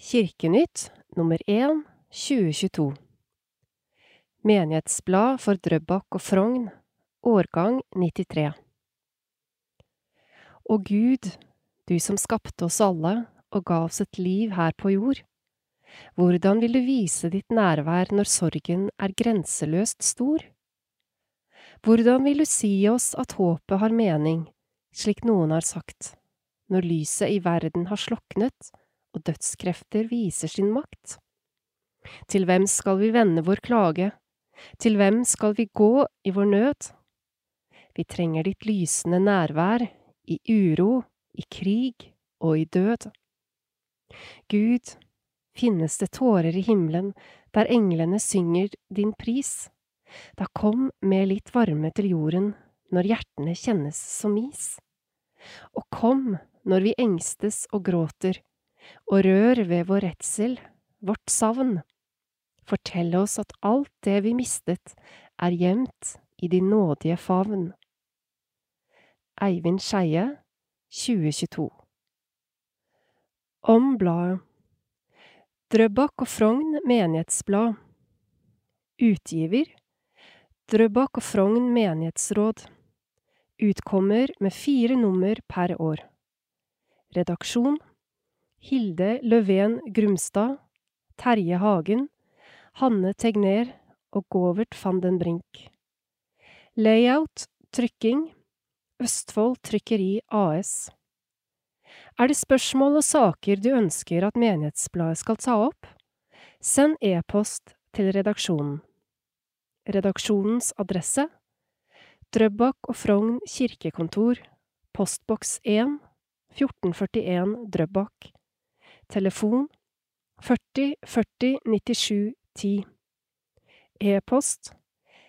Kirkenytt nummer 1 2022 Menighetsblad for Drøbak og Frogn, årgang 93 Å Gud, du som skapte oss alle og ga oss et liv her på jord, hvordan vil du vise ditt nærvær når sorgen er grenseløst stor? Hvordan vil du si oss at håpet har mening, slik noen har sagt, når lyset i verden har sloknet og dødskrefter viser sin makt? Til hvem skal vi vende vår klage, til hvem skal vi gå i vår nød? Vi trenger ditt lysende nærvær i uro, i krig og i død. Gud, finnes det tårer i himmelen der englene synger din pris? Da kom med litt varme til jorden når hjertene kjennes som is. Og kom når vi engstes og gråter, og rør ved vår redsel, vårt savn. Fortell oss at alt det vi mistet, er gjemt i din nådige favn. Eivind Skeie, 2022 Om bladet. Drøbak og Frogn menighetsblad. Utgiver. Drøbak og Frogn menighetsråd. Utkommer med fire nummer per år. Redaksjon Hilde Løven Grumstad Terje Hagen Hanne Tegner og Govert van den Brink Layout Trykking Østfold Trykkeri AS Er det spørsmål og saker du ønsker at Menighetsbladet skal ta opp? Send e-post til redaksjonen. Redaksjonens adresse Drøbak og Frogn kirkekontor, postboks 1, 1441 Drøbak. Telefon 40 40 97 10. E-post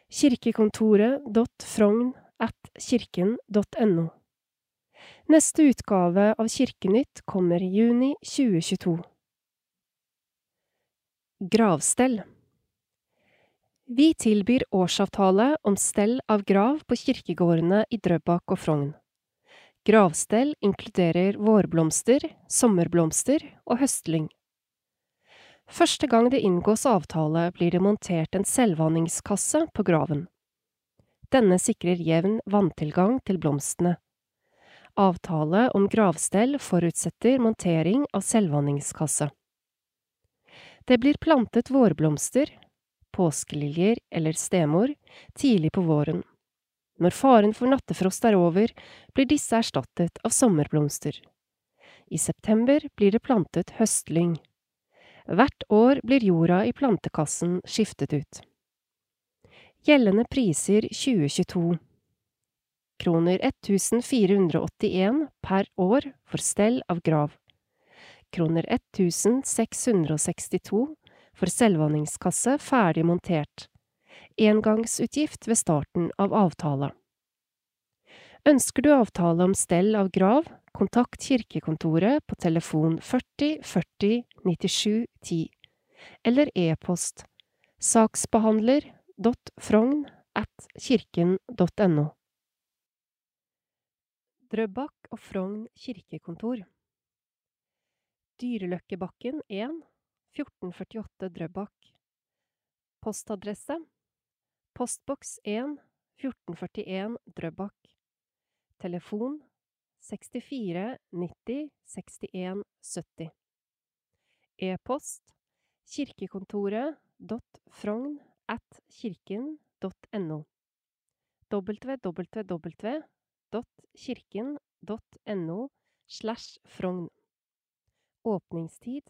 kirkekontoret.frogn at kirken.no. Neste utgave av Kirkenytt kommer i juni 2022. Gravstell Vi tilbyr årsavtale om stell av grav på kirkegårdene i Drøbak og Frogn. Gravstell inkluderer vårblomster, sommerblomster og høstlyng. Første gang det inngås avtale, blir det montert en selvvanningskasse på graven. Denne sikrer jevn vanntilgang til blomstene. Avtale om gravstell forutsetter montering av selvvanningskasse. Det blir plantet vårblomster, påskeliljer eller stemor, tidlig på våren. Når faren for nattefrost er over, blir disse erstattet av sommerblomster. I september blir det plantet høstlyng. Hvert år blir jorda i plantekassen skiftet ut. Gjeldende priser 2022 Kroner 1481 per år for stell av grav. Kroner 1662 for selvvanningskasse ferdig montert. Engangsutgift ved starten av avtale. Ønsker du avtale om stell av grav, kontakt kirkekontoret på telefon 40 40 97 10 eller e-post saksbehandler.frogn at kirken.no. Drøbak og Frogn kirkekontor Dyreløkkebakken 1 1448 Drøbak Postadresse Postboks 1 1441 Drøbak. Telefon 64 90 61 70 E-post kirkekontoret.frogn at kirken.no www.kirken.no slash frogn. Åpningstid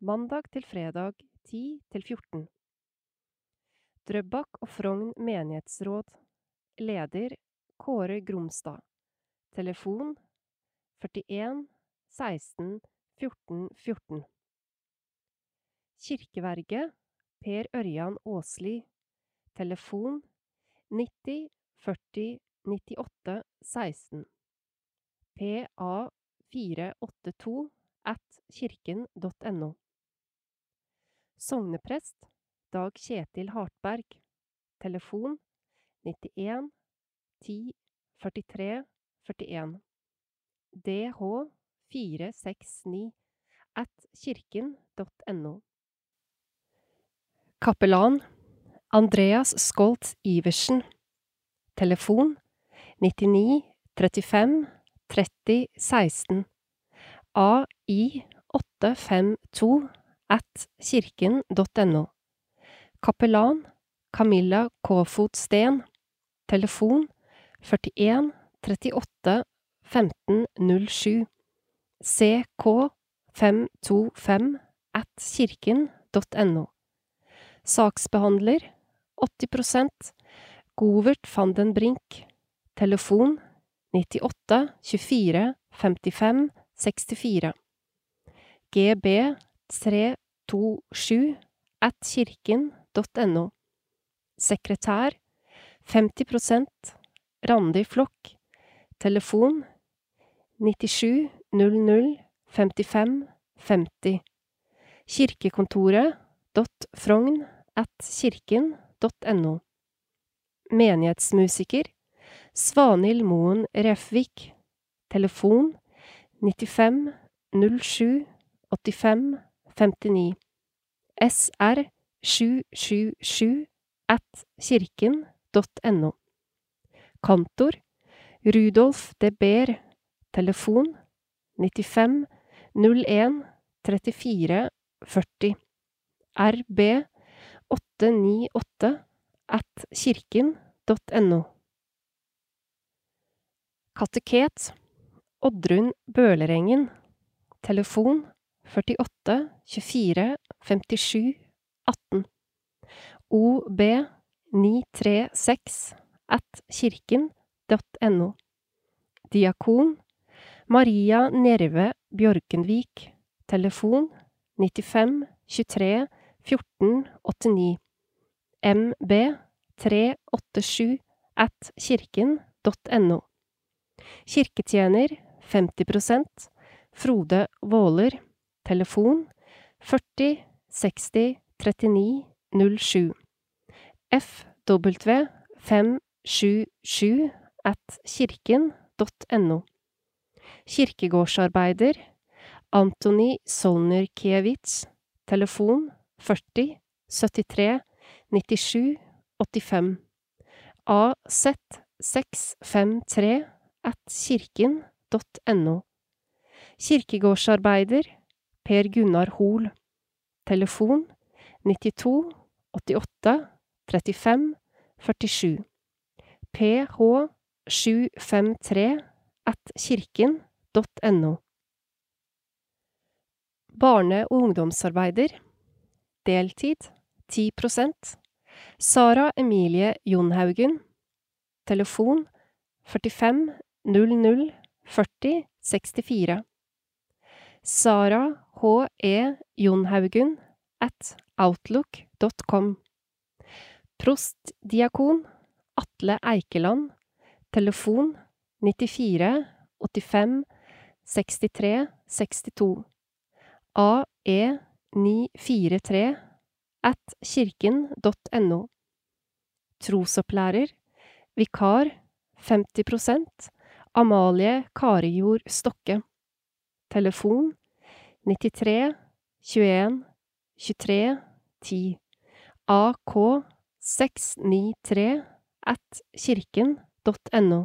mandag til fredag 10 til 14 Drøbak og Frogn menighetsråd Leder Kåre Gromstad. Telefon 41 16 14 14 Kirkeverget Per Ørjan Aasli. Telefon 90 40 98 16 PA 482 at kirken.no Sogneprest Dag Kjetil Hartberg Telefon 91 10 43 41 DH 469 at kirken.no. Kapellan Andreas Skolt Iversen. Telefon 99 35 30 16. AI 852 at kirken.no. Kapellan Camilla Kåfot Steen. Telefon 41 38 15 07. CK 525 at kirken.no. Saksbehandler 80 Govert van den Brink. Telefon 98 24 55 64. GB 327 at kirken.no. Sekretær 50% Randi Flokk. Telefon 97 00 55 50. Kirkekontoret dot at kirken.no. Menighetsmusiker Svanhild Moen Refvik. Telefon 95 07 85 59. SR 777 at kirken.no. Kantor Rudolf de Beer. Telefon 95 01 34 40. RB 898 at kirken.no. Kateket Oddrun Bølerengen. Telefon 48 24 57 18. OB 936 at kirken.no. Diakon Maria Nerve Bjørkenvik. Telefon 95 23 14 89. MB 387 at kirken.no. Kirketjener 50% Frode Våler. Telefon 40 60 39 07. FW 577 at. Kirkegårdsarbeider Antony Solnerkiewicz, Telefon 40 73 97 85. AZ 653 at kirken.no. Kirkegårdsarbeider Per Gunnar Hoel. Telefon 92 88 35 47. PH 753 at kirken.no. Barne- og ungdomsarbeider Deltid 10% Sara Emilie Jonhaugen. Telefon 45 00 40 64. Sara H. E. Jonhaugen at outlook.com. Prostdiakon Atle Eikeland. Telefon 94 85 63 62. AE 943 at kirken.no. Trosopplærer Vikar 50% Amalie Karijord Stokke. Telefon 93 21 23 10. AK 693 at kirken.no.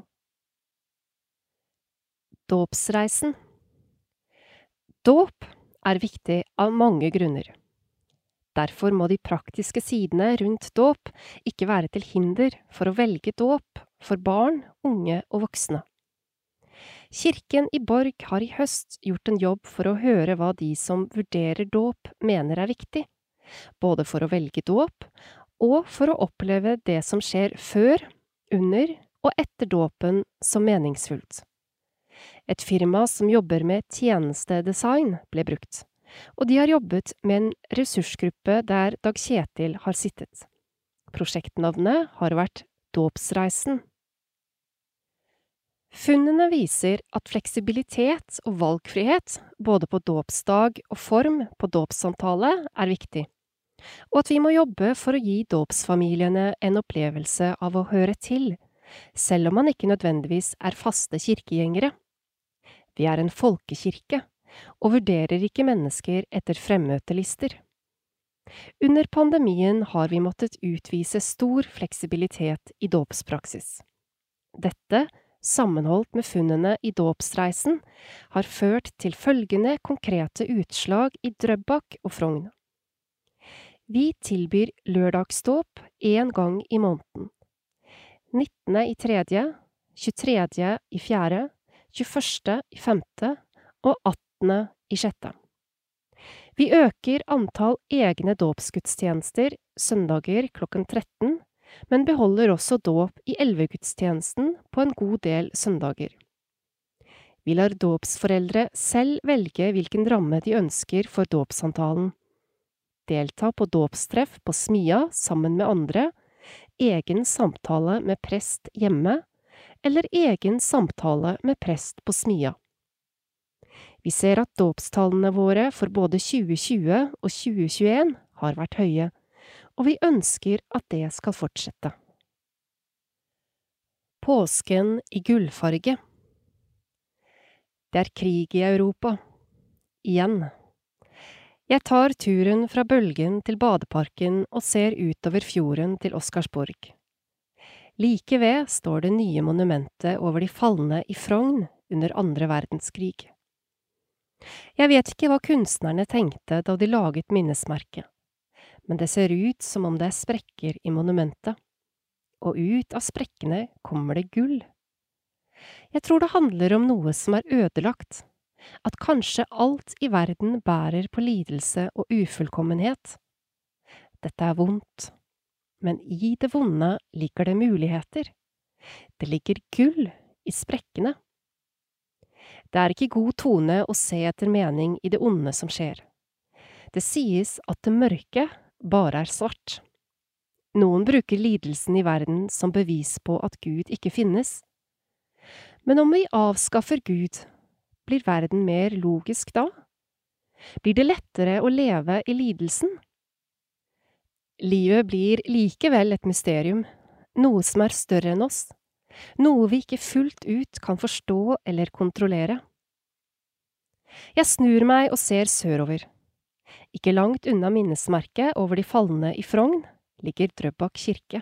Dåpsreisen Dåp er viktig av mange grunner. Derfor må de praktiske sidene rundt dåp ikke være til hinder for å velge dåp for barn, unge og voksne. Kirken i Borg har i høst gjort en jobb for å høre hva de som vurderer dåp mener er viktig, både for å velge dåp og for å oppleve det som skjer før, under og etter dåpen som meningsfullt. Et firma som jobber med tjenestedesign ble brukt, og de har jobbet med en ressursgruppe der Dag Kjetil har sittet. Prosjektnavnet har vært Dåpsreisen. Funnene viser at fleksibilitet og valgfrihet, både på dåpsdag og form på dåpssamtale, er viktig, og at vi må jobbe for å gi dåpsfamiliene en opplevelse av å høre til, selv om man ikke nødvendigvis er faste kirkegjengere. Vi er en folkekirke, og vurderer ikke mennesker etter fremmøtelister. Under pandemien har vi måttet utvise stor fleksibilitet i dåpspraksis. Dette, sammenholdt med funnene i dåpsreisen, har ført til følgende konkrete utslag i Drøbak og Frogn. Vi tilbyr lørdagsdåp én gang i måneden. 19. i tredje, 23. i fjerde, 21. i femte og 18. i sjette. Vi øker antall egne dåpsgudstjenester søndager klokken 13, men beholder også dåp i elvegudstjenesten på en god del søndager. Vi lar dåpsforeldre selv velge hvilken ramme de ønsker for dåpssamtalen. Delta på dåpstreff på Smia sammen med andre, egen samtale med prest hjemme, eller egen samtale med prest på Smia. Vi ser at dåpstallene våre for både 2020 og 2021 har vært høye, og vi ønsker at det skal fortsette. Påsken i gullfarge Det er krig i Europa. Igjen. Jeg tar turen fra Bølgen til badeparken og ser utover fjorden til Oscarsborg. Like ved står det nye monumentet over de falne i Frogn under andre verdenskrig. Jeg vet ikke hva kunstnerne tenkte da de laget minnesmerket, men det ser ut som om det er sprekker i monumentet, og ut av sprekkene kommer det gull. Jeg tror det handler om noe som er ødelagt, at kanskje alt i verden bærer på lidelse og ufullkommenhet. Dette er vondt, men i det vonde ligger det muligheter. Det ligger gull i sprekkene. Det er ikke god tone å se etter mening i det onde som skjer. Det sies at det mørke bare er svart. Noen bruker lidelsen i verden som bevis på at Gud ikke finnes. Men om vi avskaffer Gud, blir verden mer logisk da? Blir det lettere å leve i lidelsen? Livet blir likevel et mysterium, noe som er større enn oss noe vi ikke fullt ut kan forstå eller kontrollere. Jeg snur meg og ser sørover. Ikke langt unna minnesmerket over de falne i Frogn ligger Drøbak kirke.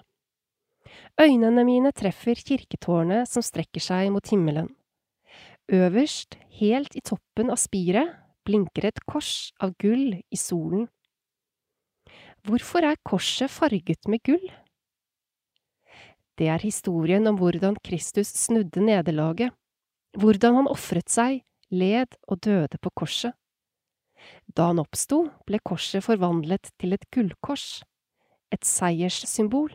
Øynene mine treffer kirketårnet som strekker seg mot himmelen. Øverst, helt i toppen av spiret, blinker et kors av gull i solen. Hvorfor er korset farget med gull? Det er historien om hvordan Kristus snudde nederlaget, hvordan han ofret seg, led og døde på korset. Da han oppsto, ble korset forvandlet til et gullkors, et seierssymbol.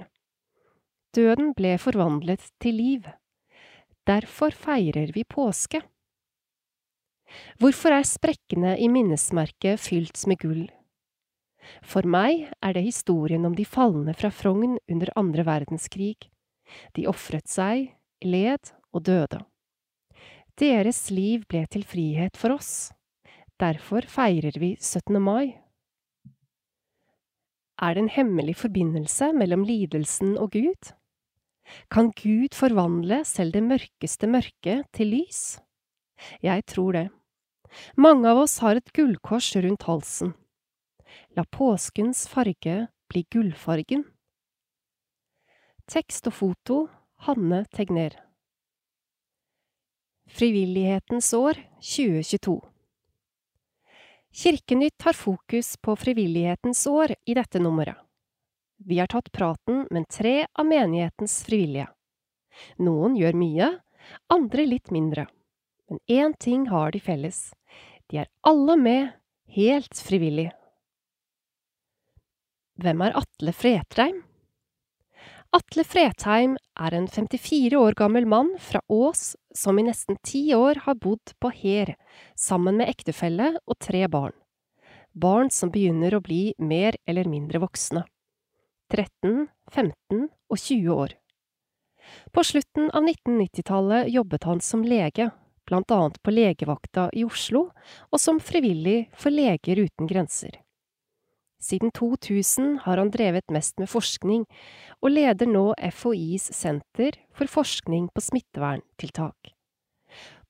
Døden ble forvandlet til liv. Derfor feirer vi påske. Hvorfor er sprekkene i minnesmerket fylt med gull? For meg er det historien om de falne fra Frogn under andre verdenskrig de ofret seg, led og døde. Deres liv ble til frihet for oss. Derfor feirer vi 17. mai. Er det en hemmelig forbindelse mellom lidelsen og Gud? Kan Gud forvandle selv det mørkeste mørke til lys? Jeg tror det. Mange av oss har et gullkors rundt halsen. La påskens farge bli gullfargen. Tekst og foto Hanne Tegner Frivillighetens år 2022 Kirkenytt har fokus på frivillighetens år i dette nummeret. Vi har tatt praten med tre av menighetens frivillige. Noen gjør mye, andre litt mindre. Men én ting har de felles. De er alle med, helt frivillig. Hvem er Atle Fretreim? Atle Fretheim er en 54 år gammel mann fra Ås som i nesten ti år har bodd på Her, sammen med ektefelle og tre barn. Barn som begynner å bli mer eller mindre voksne. 13, 15 og 20 år. På slutten av 1990-tallet jobbet han som lege, blant annet på legevakta i Oslo, og som frivillig for Leger uten grenser. Siden 2000 har han drevet mest med forskning, og leder nå FHIs senter for forskning på smitteverntiltak.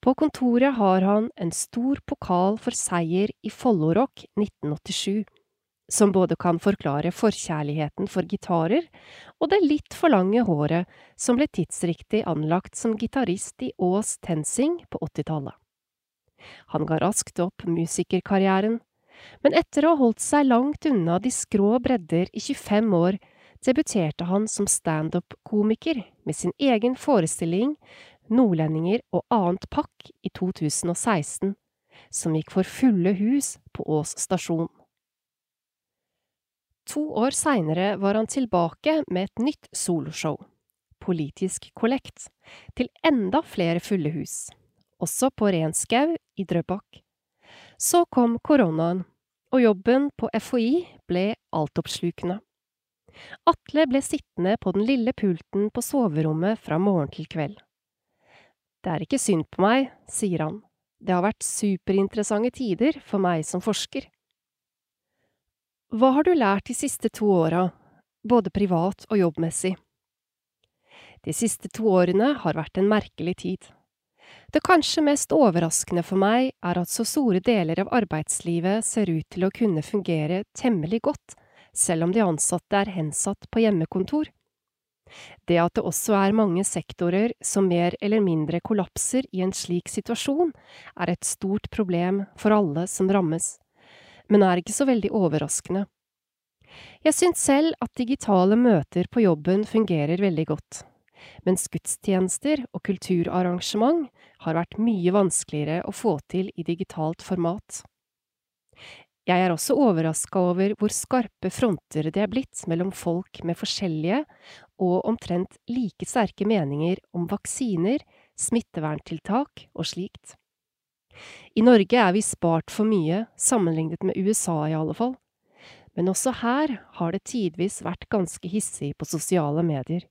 På kontoret har han en stor pokal for seier i Follorock 1987, som både kan forklare forkjærligheten for gitarer og det litt for lange håret som ble tidsriktig anlagt som gitarist i Ås Tensing på 80-tallet. Han ga raskt opp musikerkarrieren, men etter å ha holdt seg langt unna de skrå bredder i 25 år, debuterte han som standup-komiker med sin egen forestilling Nordlendinger og annet pakk i 2016, som gikk for fulle hus på Ås stasjon. To år seinere var han tilbake med et nytt soloshow, Politisk kollekt, til enda flere fulle hus, også på Renskau i Drøbak. Så kom koronaen, og jobben på FHI ble altoppslukende. Atle ble sittende på den lille pulten på soverommet fra morgen til kveld. Det er ikke synd på meg, sier han, det har vært superinteressante tider for meg som forsker. Hva har du lært de siste to åra, både privat og jobbmessig? De siste to årene har vært en merkelig tid. Det kanskje mest overraskende for meg er at så store deler av arbeidslivet ser ut til å kunne fungere temmelig godt, selv om de ansatte er hensatt på hjemmekontor. Det at det også er mange sektorer som mer eller mindre kollapser i en slik situasjon, er et stort problem for alle som rammes, men er ikke så veldig overraskende. Jeg syns selv at digitale møter på jobben fungerer veldig godt mens gudstjenester og kulturarrangement har vært mye vanskeligere å få til i digitalt format. Jeg er også overraska over hvor skarpe fronter det er blitt mellom folk med forskjellige og omtrent like sterke meninger om vaksiner, smitteverntiltak og slikt. I Norge er vi spart for mye, sammenlignet med USA i alle fall, men også her har det tidvis vært ganske hissig på sosiale medier.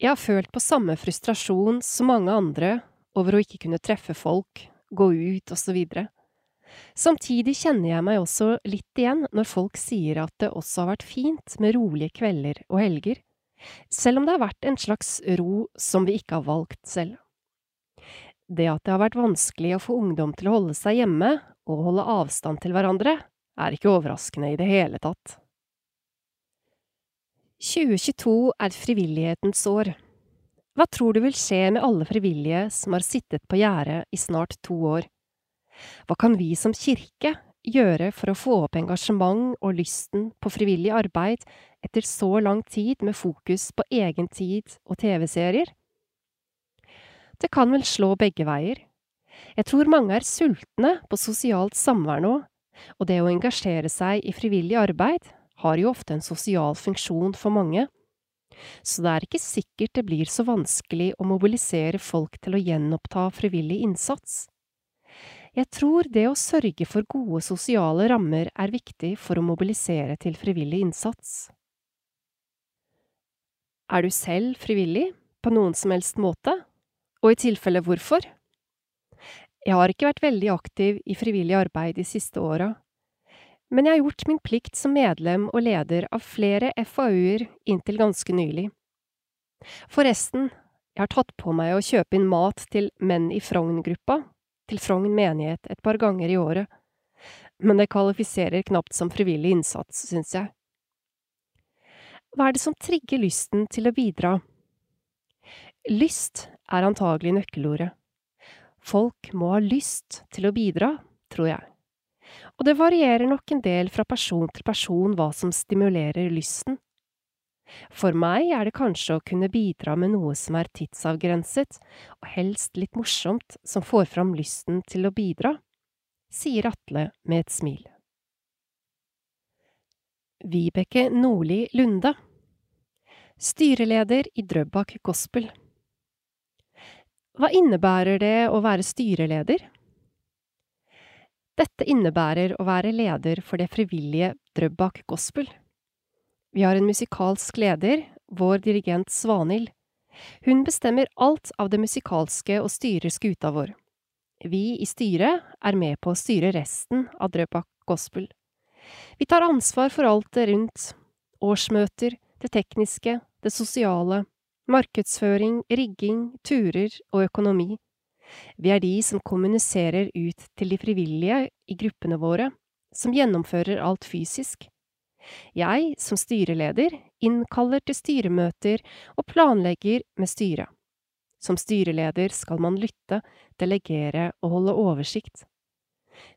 Jeg har følt på samme frustrasjon som mange andre over å ikke kunne treffe folk, gå ut osv. Samtidig kjenner jeg meg også litt igjen når folk sier at det også har vært fint med rolige kvelder og helger, selv om det har vært en slags ro som vi ikke har valgt selv. Det at det har vært vanskelig å få ungdom til å holde seg hjemme og holde avstand til hverandre, er ikke overraskende i det hele tatt. 2022 er frivillighetens år. Hva tror du vil skje med alle frivillige som har sittet på gjerdet i snart to år? Hva kan vi som kirke gjøre for å få opp engasjement og lysten på frivillig arbeid etter så lang tid med fokus på egen tid og TV-serier? Det kan vel slå begge veier. Jeg tror mange er sultne på sosialt samvær nå, og det å engasjere seg i frivillig arbeid har jo ofte en sosial funksjon for mange, så det er ikke sikkert det blir så vanskelig å mobilisere folk til å gjenoppta frivillig innsats. Jeg tror det å sørge for gode sosiale rammer er viktig for å mobilisere til frivillig innsats. Er du selv frivillig, på noen som helst måte, og i tilfelle hvorfor? Jeg har ikke vært veldig aktiv i frivillig arbeid de siste åra, men jeg har gjort min plikt som medlem og leder av flere FAU-er inntil ganske nylig. Forresten, jeg har tatt på meg å kjøpe inn mat til Menn i Frogn-gruppa, til Frogn menighet et par ganger i året, men det kvalifiserer knapt som frivillig innsats, syns jeg. Hva er det som trigger lysten til å bidra? Lyst er antagelig nøkkelordet. Folk må ha lyst til å bidra, tror jeg og det varierer nok en del fra person til person hva som stimulerer lysten. For meg er det kanskje å kunne bidra med noe som er tidsavgrenset, og helst litt morsomt, som får fram lysten til å bidra, sier Atle med et smil. Vibeke Nordli Lunde Styreleder i Drøbak Gospel Hva innebærer det å være styreleder? Dette innebærer å være leder for det frivillige Drøbak Gospel. Vi har en musikalsk leder, vår dirigent Svanhild. Hun bestemmer alt av det musikalske og styrer skuta vår. Vi i styret er med på å styre resten av Drøbak Gospel. Vi tar ansvar for alt det rundt, årsmøter, det tekniske, det sosiale, markedsføring, rigging, turer og økonomi. Vi er de som kommuniserer ut til de frivillige i gruppene våre, som gjennomfører alt fysisk. Jeg, som styreleder, innkaller til styremøter og planlegger med styret. Som styreleder skal man lytte, delegere og holde oversikt.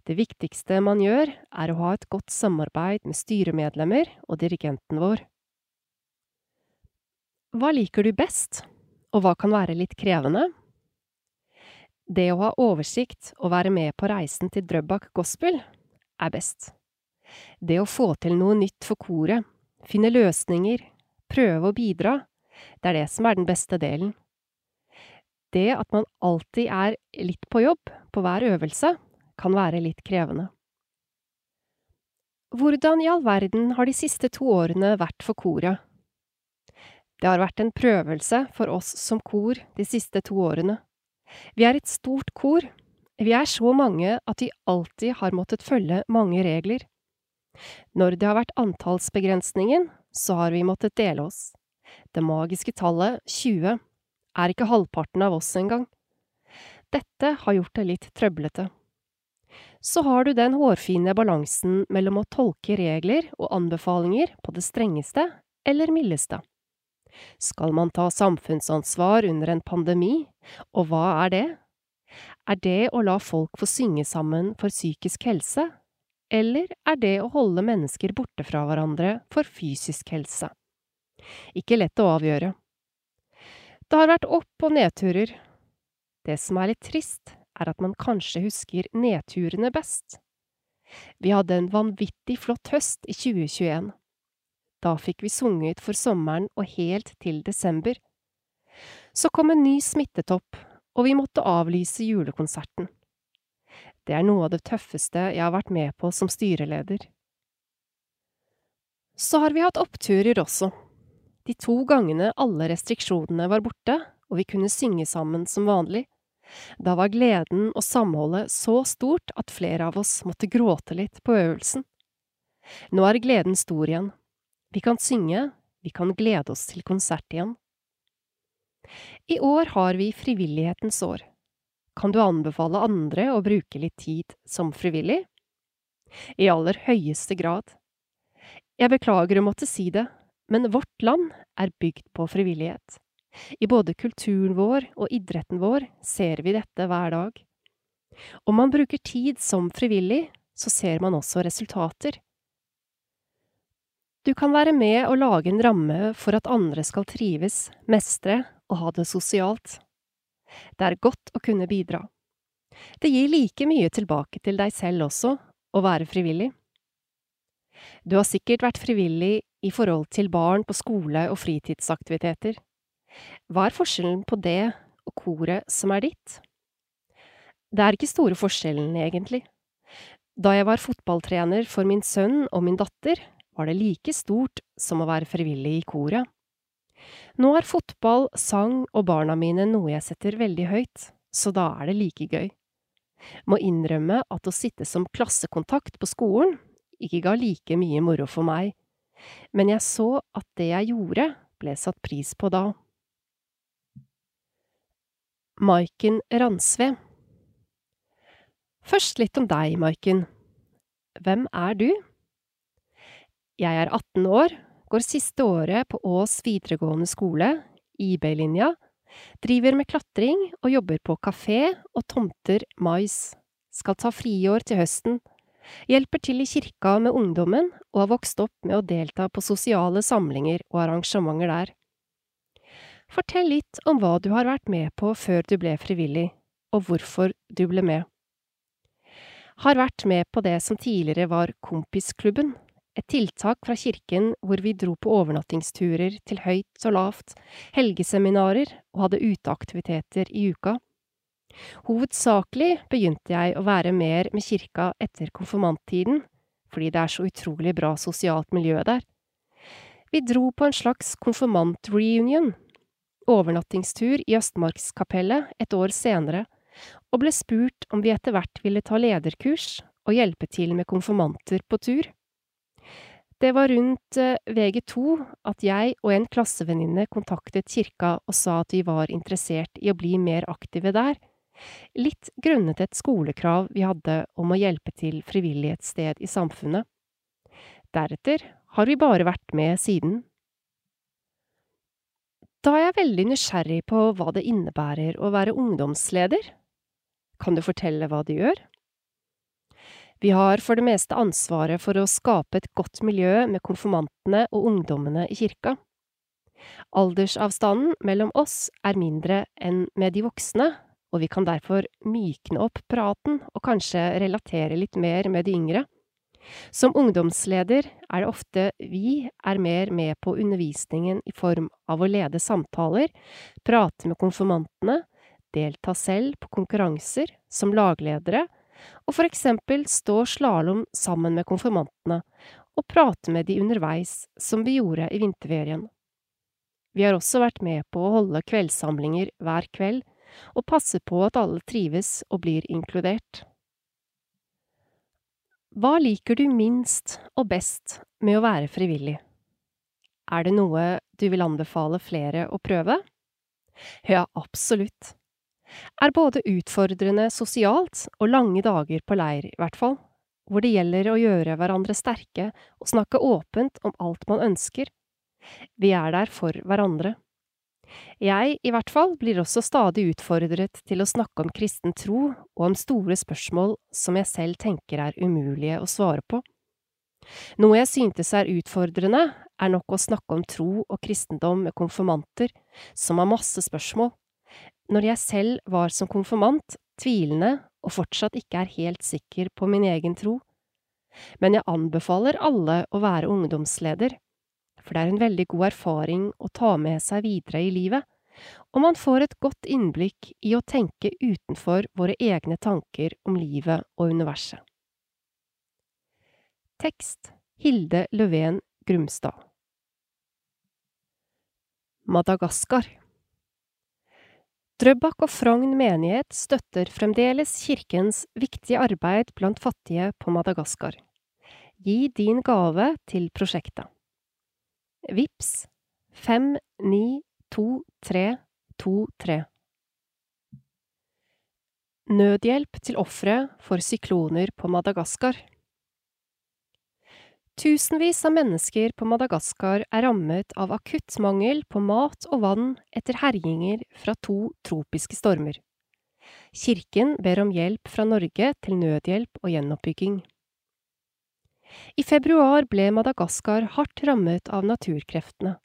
Det viktigste man gjør, er å ha et godt samarbeid med styremedlemmer og dirigenten vår. Hva liker du best, og hva kan være litt krevende? Det å ha oversikt og være med på reisen til Drøbak Gospel er best. Det å få til noe nytt for koret, finne løsninger, prøve å bidra, det er det som er den beste delen. Det at man alltid er litt på jobb på hver øvelse, kan være litt krevende. Hvordan i all verden har de siste to årene vært for koret? Det har vært en prøvelse for oss som kor de siste to årene. Vi er et stort kor. Vi er så mange at vi alltid har måttet følge mange regler. Når det har vært antallsbegrensningen, så har vi måttet dele oss. Det magiske tallet 20 er ikke halvparten av oss engang. Dette har gjort det litt trøblete. Så har du den hårfine balansen mellom å tolke regler og anbefalinger på det strengeste eller mildeste. Skal man ta samfunnsansvar under en pandemi, og hva er det? Er det å la folk få synge sammen for psykisk helse, eller er det å holde mennesker borte fra hverandre for fysisk helse? Ikke lett å avgjøre. Det har vært opp- og nedturer. Det som er litt trist, er at man kanskje husker nedturene best. Vi hadde en vanvittig flott høst i 2021. Da fikk vi sunget for sommeren og helt til desember. Så kom en ny smittetopp, og vi måtte avlyse julekonserten. Det er noe av det tøffeste jeg har vært med på som styreleder. Så har vi hatt oppturer også. De to gangene alle restriksjonene var borte og vi kunne synge sammen som vanlig. Da var gleden og samholdet så stort at flere av oss måtte gråte litt på øvelsen. Nå er gleden stor igjen. Vi kan synge, vi kan glede oss til konsert igjen. I år har vi frivillighetens år. Kan du anbefale andre å bruke litt tid som frivillig? I aller høyeste grad. Jeg beklager å måtte si det, men vårt land er bygd på frivillighet. I både kulturen vår og idretten vår ser vi dette hver dag. Om man bruker tid som frivillig, så ser man også resultater. Du kan være med og lage en ramme for at andre skal trives, mestre og ha det sosialt. Det er godt å kunne bidra. Det gir like mye tilbake til deg selv også, å være frivillig. Du har sikkert vært frivillig i forhold til barn på skole og fritidsaktiviteter. Hva er forskjellen på det og koret som er ditt? Det er ikke store forskjellen, egentlig. Da jeg var fotballtrener for min sønn og min datter, var det like stort som å være frivillig i koret. Nå er fotball, sang og barna mine noe jeg setter veldig høyt, så da er det like gøy. Må innrømme at å sitte som klassekontakt på skolen ikke ga like mye moro for meg, men jeg så at det jeg gjorde, ble satt pris på da. Maiken Ransve Først litt om deg, Maiken. Hvem er du? Jeg er 18 år, går siste året på Ås videregående skole, IB-linja, driver med klatring og jobber på kafé og tomter mais, skal ta friår til høsten, hjelper til i kirka med ungdommen og har vokst opp med å delta på sosiale samlinger og arrangementer der. Fortell litt om hva du har vært med på før du ble frivillig, og hvorfor du ble med. Har vært med på det som tidligere var Kompisklubben, et tiltak fra kirken hvor vi dro på overnattingsturer til høyt og lavt, helgeseminarer og hadde uteaktiviteter i uka. Hovedsakelig begynte jeg å være mer med kirka etter konfirmanttiden, fordi det er så utrolig bra sosialt miljø der. Vi dro på en slags konfirmantreunion, overnattingstur i Østmarkskapellet et år senere, og ble spurt om vi etter hvert ville ta lederkurs og hjelpe til med konfirmanter på tur. Det var rundt eh, VG2 at jeg og en klassevenninne kontaktet kirka og sa at vi var interessert i å bli mer aktive der, litt grunnet et skolekrav vi hadde om å hjelpe til frivillighetssted i samfunnet. Deretter har vi bare vært med siden. Da er jeg veldig nysgjerrig på hva det innebærer å være ungdomsleder. Kan du fortelle hva du gjør? Vi har for det meste ansvaret for å skape et godt miljø med konfirmantene og ungdommene i kirka. Aldersavstanden mellom oss er mindre enn med de voksne, og vi kan derfor mykne opp praten og kanskje relatere litt mer med de yngre. Som ungdomsleder er det ofte vi er mer med på undervisningen i form av å lede samtaler, prate med konfirmantene, delta selv på konkurranser som lagledere, og for eksempel stå slalåm sammen med konfirmantene og prate med de underveis, som vi gjorde i vinterferien. Vi har også vært med på å holde kveldssamlinger hver kveld og passe på at alle trives og blir inkludert. Hva liker du minst og best med å være frivillig? Er det noe du vil anbefale flere å prøve? Ja, absolutt er både utfordrende sosialt og lange dager på leir, i hvert fall, hvor det gjelder å gjøre hverandre sterke og snakke åpent om alt man ønsker. Vi er der for hverandre. Jeg, i hvert fall, blir også stadig utfordret til å snakke om kristen tro og om store spørsmål som jeg selv tenker er umulige å svare på. Noe jeg syntes er utfordrende, er nok å snakke om tro og kristendom med konfirmanter, som har masse spørsmål, når jeg selv var som konfirmant, tvilende og fortsatt ikke er helt sikker på min egen tro. Men jeg anbefaler alle å være ungdomsleder, for det er en veldig god erfaring å ta med seg videre i livet, og man får et godt innblikk i å tenke utenfor våre egne tanker om livet og universet. Tekst Hilde Løven Grumstad Madagaskar Drøbak og Frogn menighet støtter fremdeles kirkens viktige arbeid blant fattige på Madagaskar. Gi din gave til prosjektet. Vips 592323 Nødhjelp til ofre for sykloner på Madagaskar. Tusenvis av mennesker på Madagaskar er rammet av akutt mangel på mat og vann etter herjinger fra to tropiske stormer. Kirken ber om hjelp fra Norge til nødhjelp og gjenoppbygging. I februar ble Madagaskar hardt rammet av naturkreftene.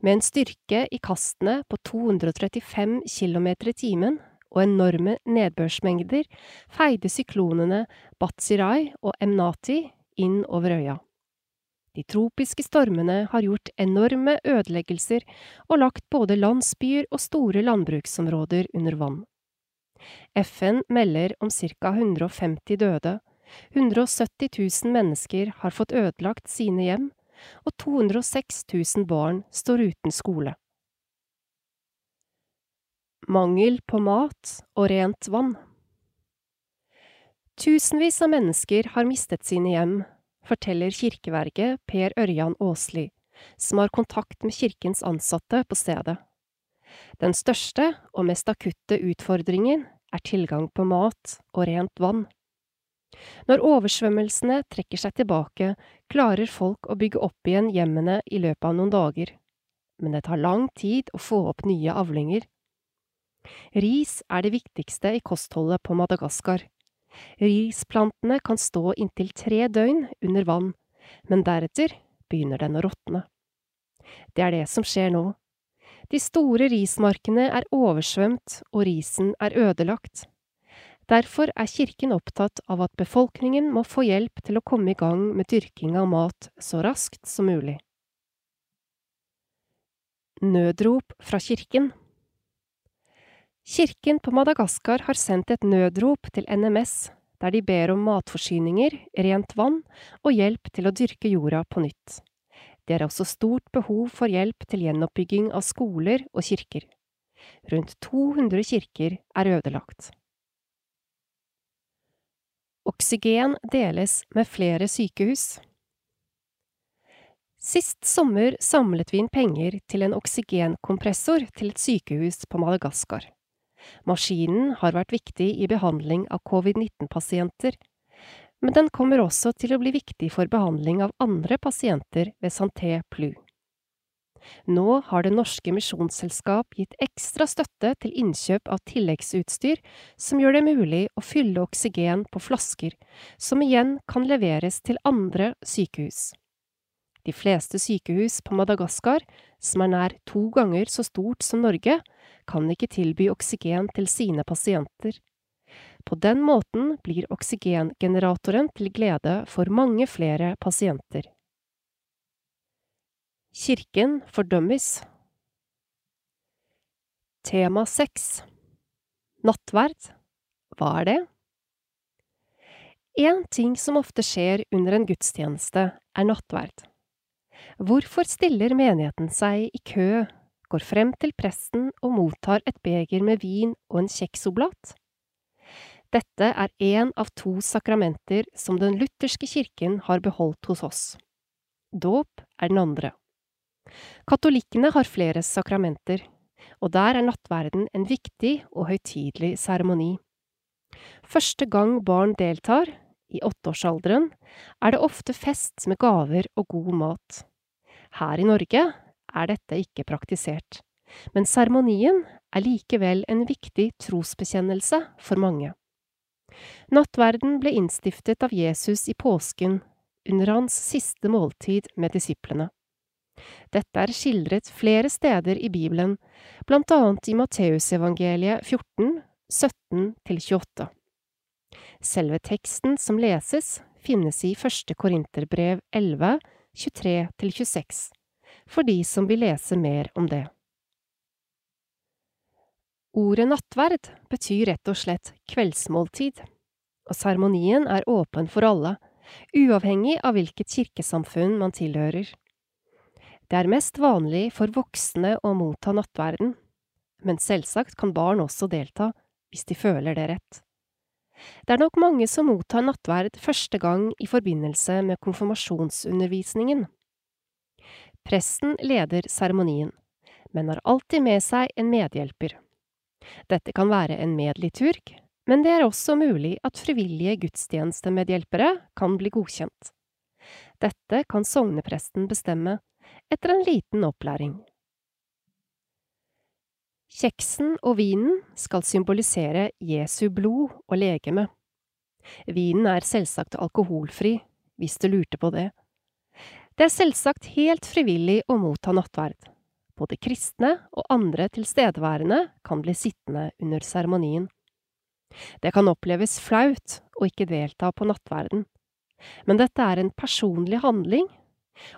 Med en styrke i kastene på 235 km i timen og enorme nedbørsmengder feide syklonene Batsirai og Emnati inn over øya. De tropiske stormene har gjort enorme ødeleggelser og lagt både landsbyer og store landbruksområder under vann. FN melder om ca 150 døde, 170 000 mennesker har fått ødelagt sine hjem, og 206 000 barn står uten skole. Mangel på mat og rent vann Tusenvis av mennesker har mistet sine hjem, forteller kirkeverget Per Ørjan Aasli, som har kontakt med kirkens ansatte på stedet. Den største og mest akutte utfordringen er tilgang på mat og rent vann. Når oversvømmelsene trekker seg tilbake, klarer folk å bygge opp igjen hjemmene i løpet av noen dager, men det tar lang tid å få opp nye avlinger. Ris er det viktigste i kostholdet på Madagaskar. Risplantene kan stå inntil tre døgn under vann, men deretter begynner den å råtne. Det er det som skjer nå. De store rismarkene er oversvømt og risen er ødelagt. Derfor er kirken opptatt av at befolkningen må få hjelp til å komme i gang med dyrking av mat så raskt som mulig. Nødrop fra kirken Kirken på Madagaskar har sendt et nødrop til NMS, der de ber om matforsyninger, rent vann og hjelp til å dyrke jorda på nytt. Det er også stort behov for hjelp til gjenoppbygging av skoler og kirker. Rundt 200 kirker er ødelagt. Oksygen deles med flere sykehus. Sist sommer samlet vi inn penger til en oksygenkompressor til et sykehus på Madagaskar. Maskinen har vært viktig i behandling av covid-19-pasienter, men den kommer også til å bli viktig for behandling av andre pasienter ved Santé Plu. Nå har Det Norske Misjonsselskap gitt ekstra støtte til innkjøp av tilleggsutstyr som gjør det mulig å fylle oksygen på flasker, som igjen kan leveres til andre sykehus. De fleste sykehus på Madagaskar, som er nær to ganger så stort som Norge, kan ikke tilby oksygen til sine pasienter. På den måten blir oksygengeneratoren til glede for mange flere pasienter. Kirken fordømmes. Tema seks Nattverd Hva er det? En ting som ofte skjer under en gudstjeneste, er nattverd. Hvorfor stiller menigheten seg i kø, går frem til presten og mottar et beger med vin og en kjeksoblat? Dette er én av to sakramenter som den lutherske kirken har beholdt hos oss. Dåp er den andre. Katolikkene har flere sakramenter, og der er nattverden en viktig og høytidelig seremoni. Første gang barn deltar, i åtteårsalderen, er det ofte fest med gaver og god mat. Her i Norge er dette ikke praktisert, men seremonien er likevel en viktig trosbekjennelse for mange. Nattverden ble innstiftet av Jesus i påsken, under hans siste måltid med disiplene. Dette er skildret flere steder i Bibelen, blant annet i Matteusevangeliet 14, 17–28. Selve teksten som leses, finnes i første Korinterbrev 11, 23–26, for de som vil lese mer om det. Ordet nattverd betyr rett og slett kveldsmåltid, og seremonien er åpen for alle, uavhengig av hvilket kirkesamfunn man tilhører. Det er mest vanlig for voksne å motta nattverden, men selvsagt kan barn også delta, hvis de føler det rett. Det er nok mange som mottar nattverd første gang i forbindelse med konfirmasjonsundervisningen. Presten leder seremonien, men har alltid med seg en medhjelper. Dette kan være en medliturg, men det er også mulig at frivillige gudstjenestemedhjelpere kan bli godkjent. Dette kan sognepresten bestemme, etter en liten opplæring. Kjeksen og vinen skal symbolisere Jesu blod og legeme. Vinen er selvsagt alkoholfri, hvis du lurte på det. Det er selvsagt helt frivillig å motta nattverd. Både kristne og andre tilstedeværende kan bli sittende under seremonien. Det kan oppleves flaut å ikke delta på nattverden, men dette er en personlig handling,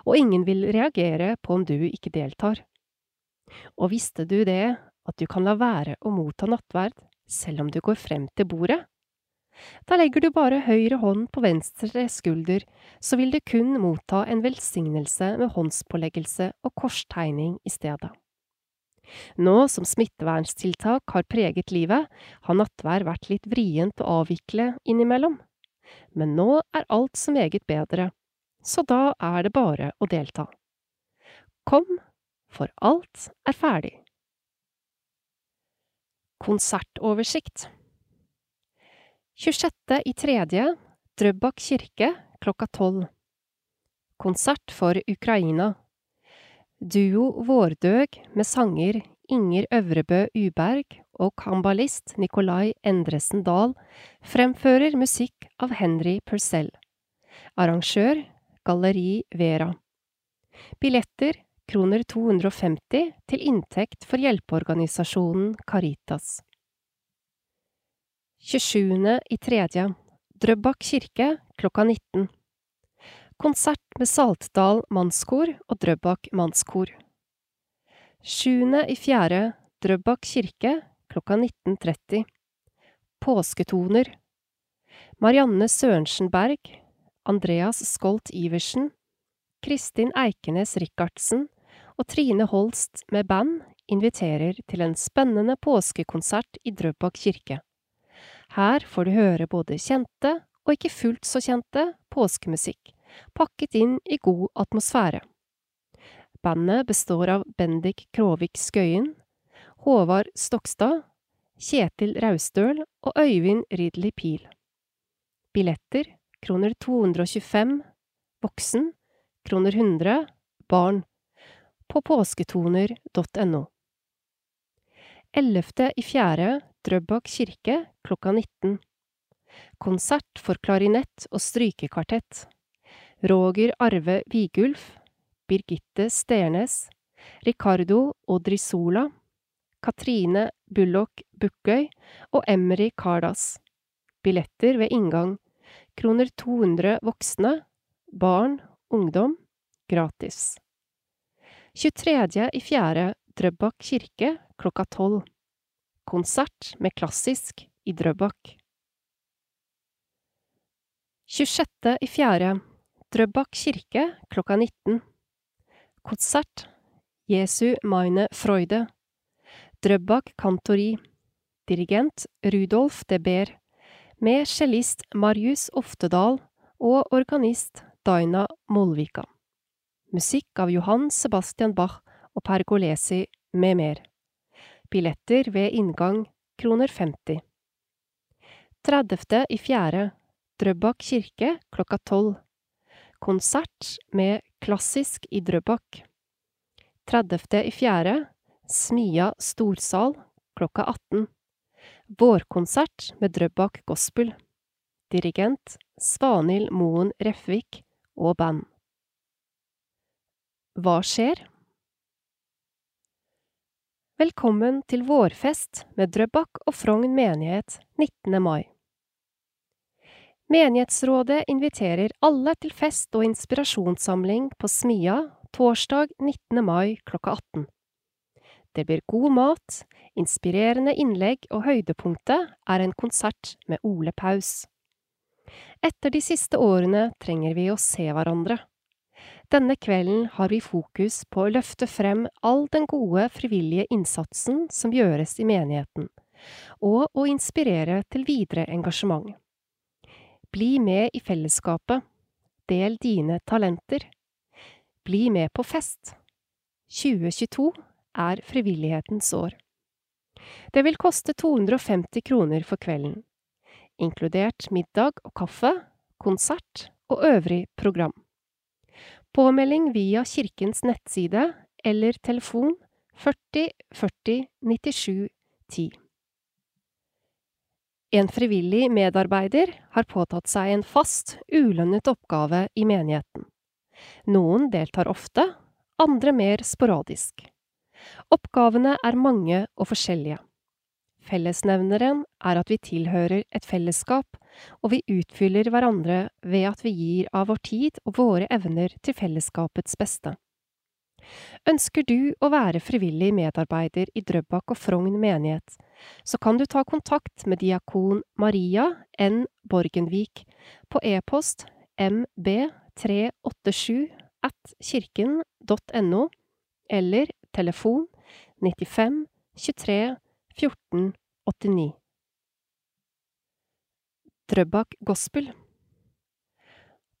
og ingen vil reagere på om du ikke deltar. Og visste du det, at du kan la være å motta nattverd selv om du går frem til bordet. Da legger du bare høyre hånd på venstre skulder, så vil du kun motta en velsignelse med håndspåleggelse og korstegning i stedet. Nå som smitteverntiltak har preget livet, har nattvær vært litt vrient å avvikle innimellom. Men nå er alt så meget bedre, så da er det bare å delta. Kom, for alt er ferdig. Konsertoversikt 26. i tredje, Drøbak kirke klokka tolv. Konsert for Ukraina. Duo Vårdøg med sanger Inger Øvrebø Uberg og kambalist Nikolai Endresen Dahl fremfører musikk av Henry Purcell. Arrangør Galleri Vera. Billetter kroner 250 til inntekt for hjelpeorganisasjonen Caritas. 27. i tredje Drøbak kirke klokka 19. Konsert med Saltdal mannskor og Drøbak mannskor. 7. i fjerde Drøbak kirke klokka 19.30. Påsketoner. Marianne Sørensen Berg, Andreas Skolt Iversen, Kristin Eikenes Rikardsen og Trine Holst med band inviterer til en spennende påskekonsert i Drøbak kirke. Her får du høre både kjente og ikke fullt så kjente påskemusikk, pakket inn i god atmosfære. Bandet består av Bendik Kråvik Skøyen, Håvard Stokstad, Kjetil Raustøl og Øyvind Ridley Pil. Billetter kroner 225, voksen kroner 100, barn, på påsketoner.no. 11. Drøbak kirke klokka 19. Konsert for klarinett og strykekvartett. Roger Arve Vigulf, Birgitte Sternes, Ricardo Odrisola, Katrine Bullock Bukkøy og Emry Kardas. Billetter ved inngang. Kroner 200 voksne. Barn, ungdom. Gratis. 23. i fjerde, Drøbak kirke klokka tolv. Konsert med klassisk i Drøbak. 26. i fjerde, Drøbak kirke klokka 19. Konsert Jesu meine Freude. Drøbak kantori. Dirigent Rudolf de Beer. Med cellist Marius Oftedal og organist Daina Molvika. Musikk av Johan Sebastian Bach og Pergolesi med mer. Billetter ved inngang kroner 50. 30. i fjerde, Drøbak kirke klokka tolv. Konsert med klassisk i Drøbak. 30. i fjerde, Smia storsal klokka 18. Vårkonsert med Drøbak Gospel. Dirigent Svanhild Moen Refvik og band. Hva skjer? Velkommen til vårfest med Drøbak og Frogn menighet 19. mai. Menighetsrådet inviterer alle til fest og inspirasjonssamling på Smia torsdag 19. mai klokka 18. Det blir god mat, inspirerende innlegg og høydepunktet er en konsert med Ole Paus. Etter de siste årene trenger vi å se hverandre. Denne kvelden har vi fokus på å løfte frem all den gode frivillige innsatsen som gjøres i menigheten, og å inspirere til videre engasjement. Bli med i fellesskapet. Del dine talenter. Bli med på fest. 2022 er frivillighetens år. Det vil koste 250 kroner for kvelden, inkludert middag og kaffe, konsert og øvrig program. Påmelding via kirkens nettside eller telefon 40 40 97 10. En frivillig medarbeider har påtatt seg en fast, ulønnet oppgave i menigheten. Noen deltar ofte, andre mer sporadisk. Oppgavene er mange og forskjellige. Fellesnevneren er at vi tilhører et fellesskap, og vi utfyller hverandre ved at vi gir av vår tid og våre evner til fellesskapets beste. Ønsker du å være frivillig medarbeider i Drøbak og Frogn menighet, så kan du ta kontakt med diakon Maria N. Borgenvik på e-post mb387 at kirken.no eller telefon 95 23 1489 Drøbak Gospel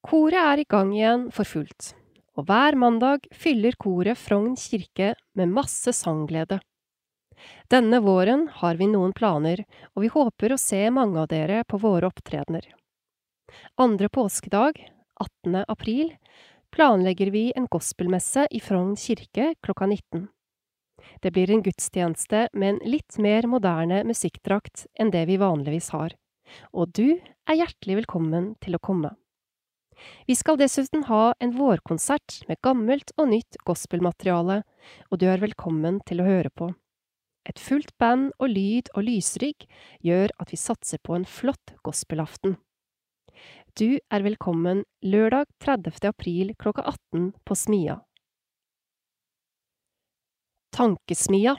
Koret er i gang igjen for fullt, og hver mandag fyller koret Frogn kirke med masse sangglede. Denne våren har vi noen planer, og vi håper å se mange av dere på våre opptredener. Andre påskedag, 18. april, planlegger vi en gospelmesse i Frogn kirke klokka 19. Det blir en gudstjeneste med en litt mer moderne musikkdrakt enn det vi vanligvis har, og du er hjertelig velkommen til å komme. Vi skal dessuten ha en vårkonsert med gammelt og nytt gospelmateriale, og du er velkommen til å høre på. Et fullt band og lyd og lysrygg gjør at vi satser på en flott gospelaften. Du er velkommen lørdag 30. april klokka 18 på Smia. Tankesmia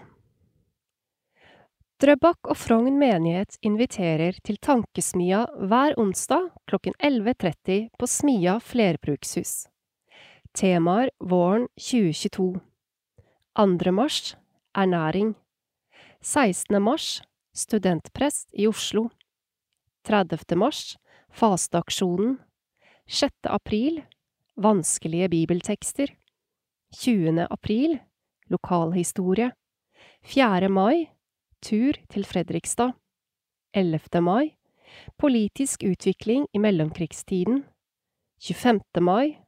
Drøbak og Frogn menighet inviterer til Tankesmia hver onsdag klokken 11.30 på Smia flerbrukshus. Temaer våren 2022 2. mars ernæring 16. mars studentprest i Oslo 30. mars fasteaksjonen 6. april vanskelige bibeltekster 20. april lokalhistorie 4. mai tur til Fredrikstad 11. mai politisk utvikling i mellomkrigstiden 25. mai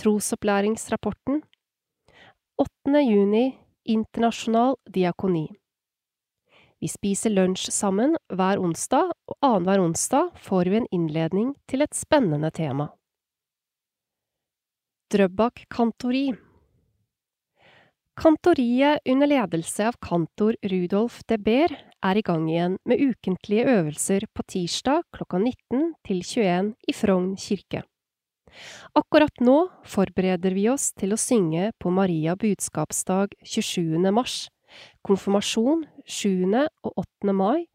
trosopplæringsrapporten 8. juni internasjonal diakoni Vi spiser lunsj sammen hver onsdag, og annenhver onsdag får vi en innledning til et spennende tema. Drøbak kantori Kantoriet under ledelse av kantor Rudolf de Beer er i gang igjen med ukentlige øvelser på tirsdag klokka 19 til 21 i Frogn kirke. Akkurat nå forbereder vi oss til å synge på Maria budskapsdag 27. mars, konfirmasjon 7. og 8. mai,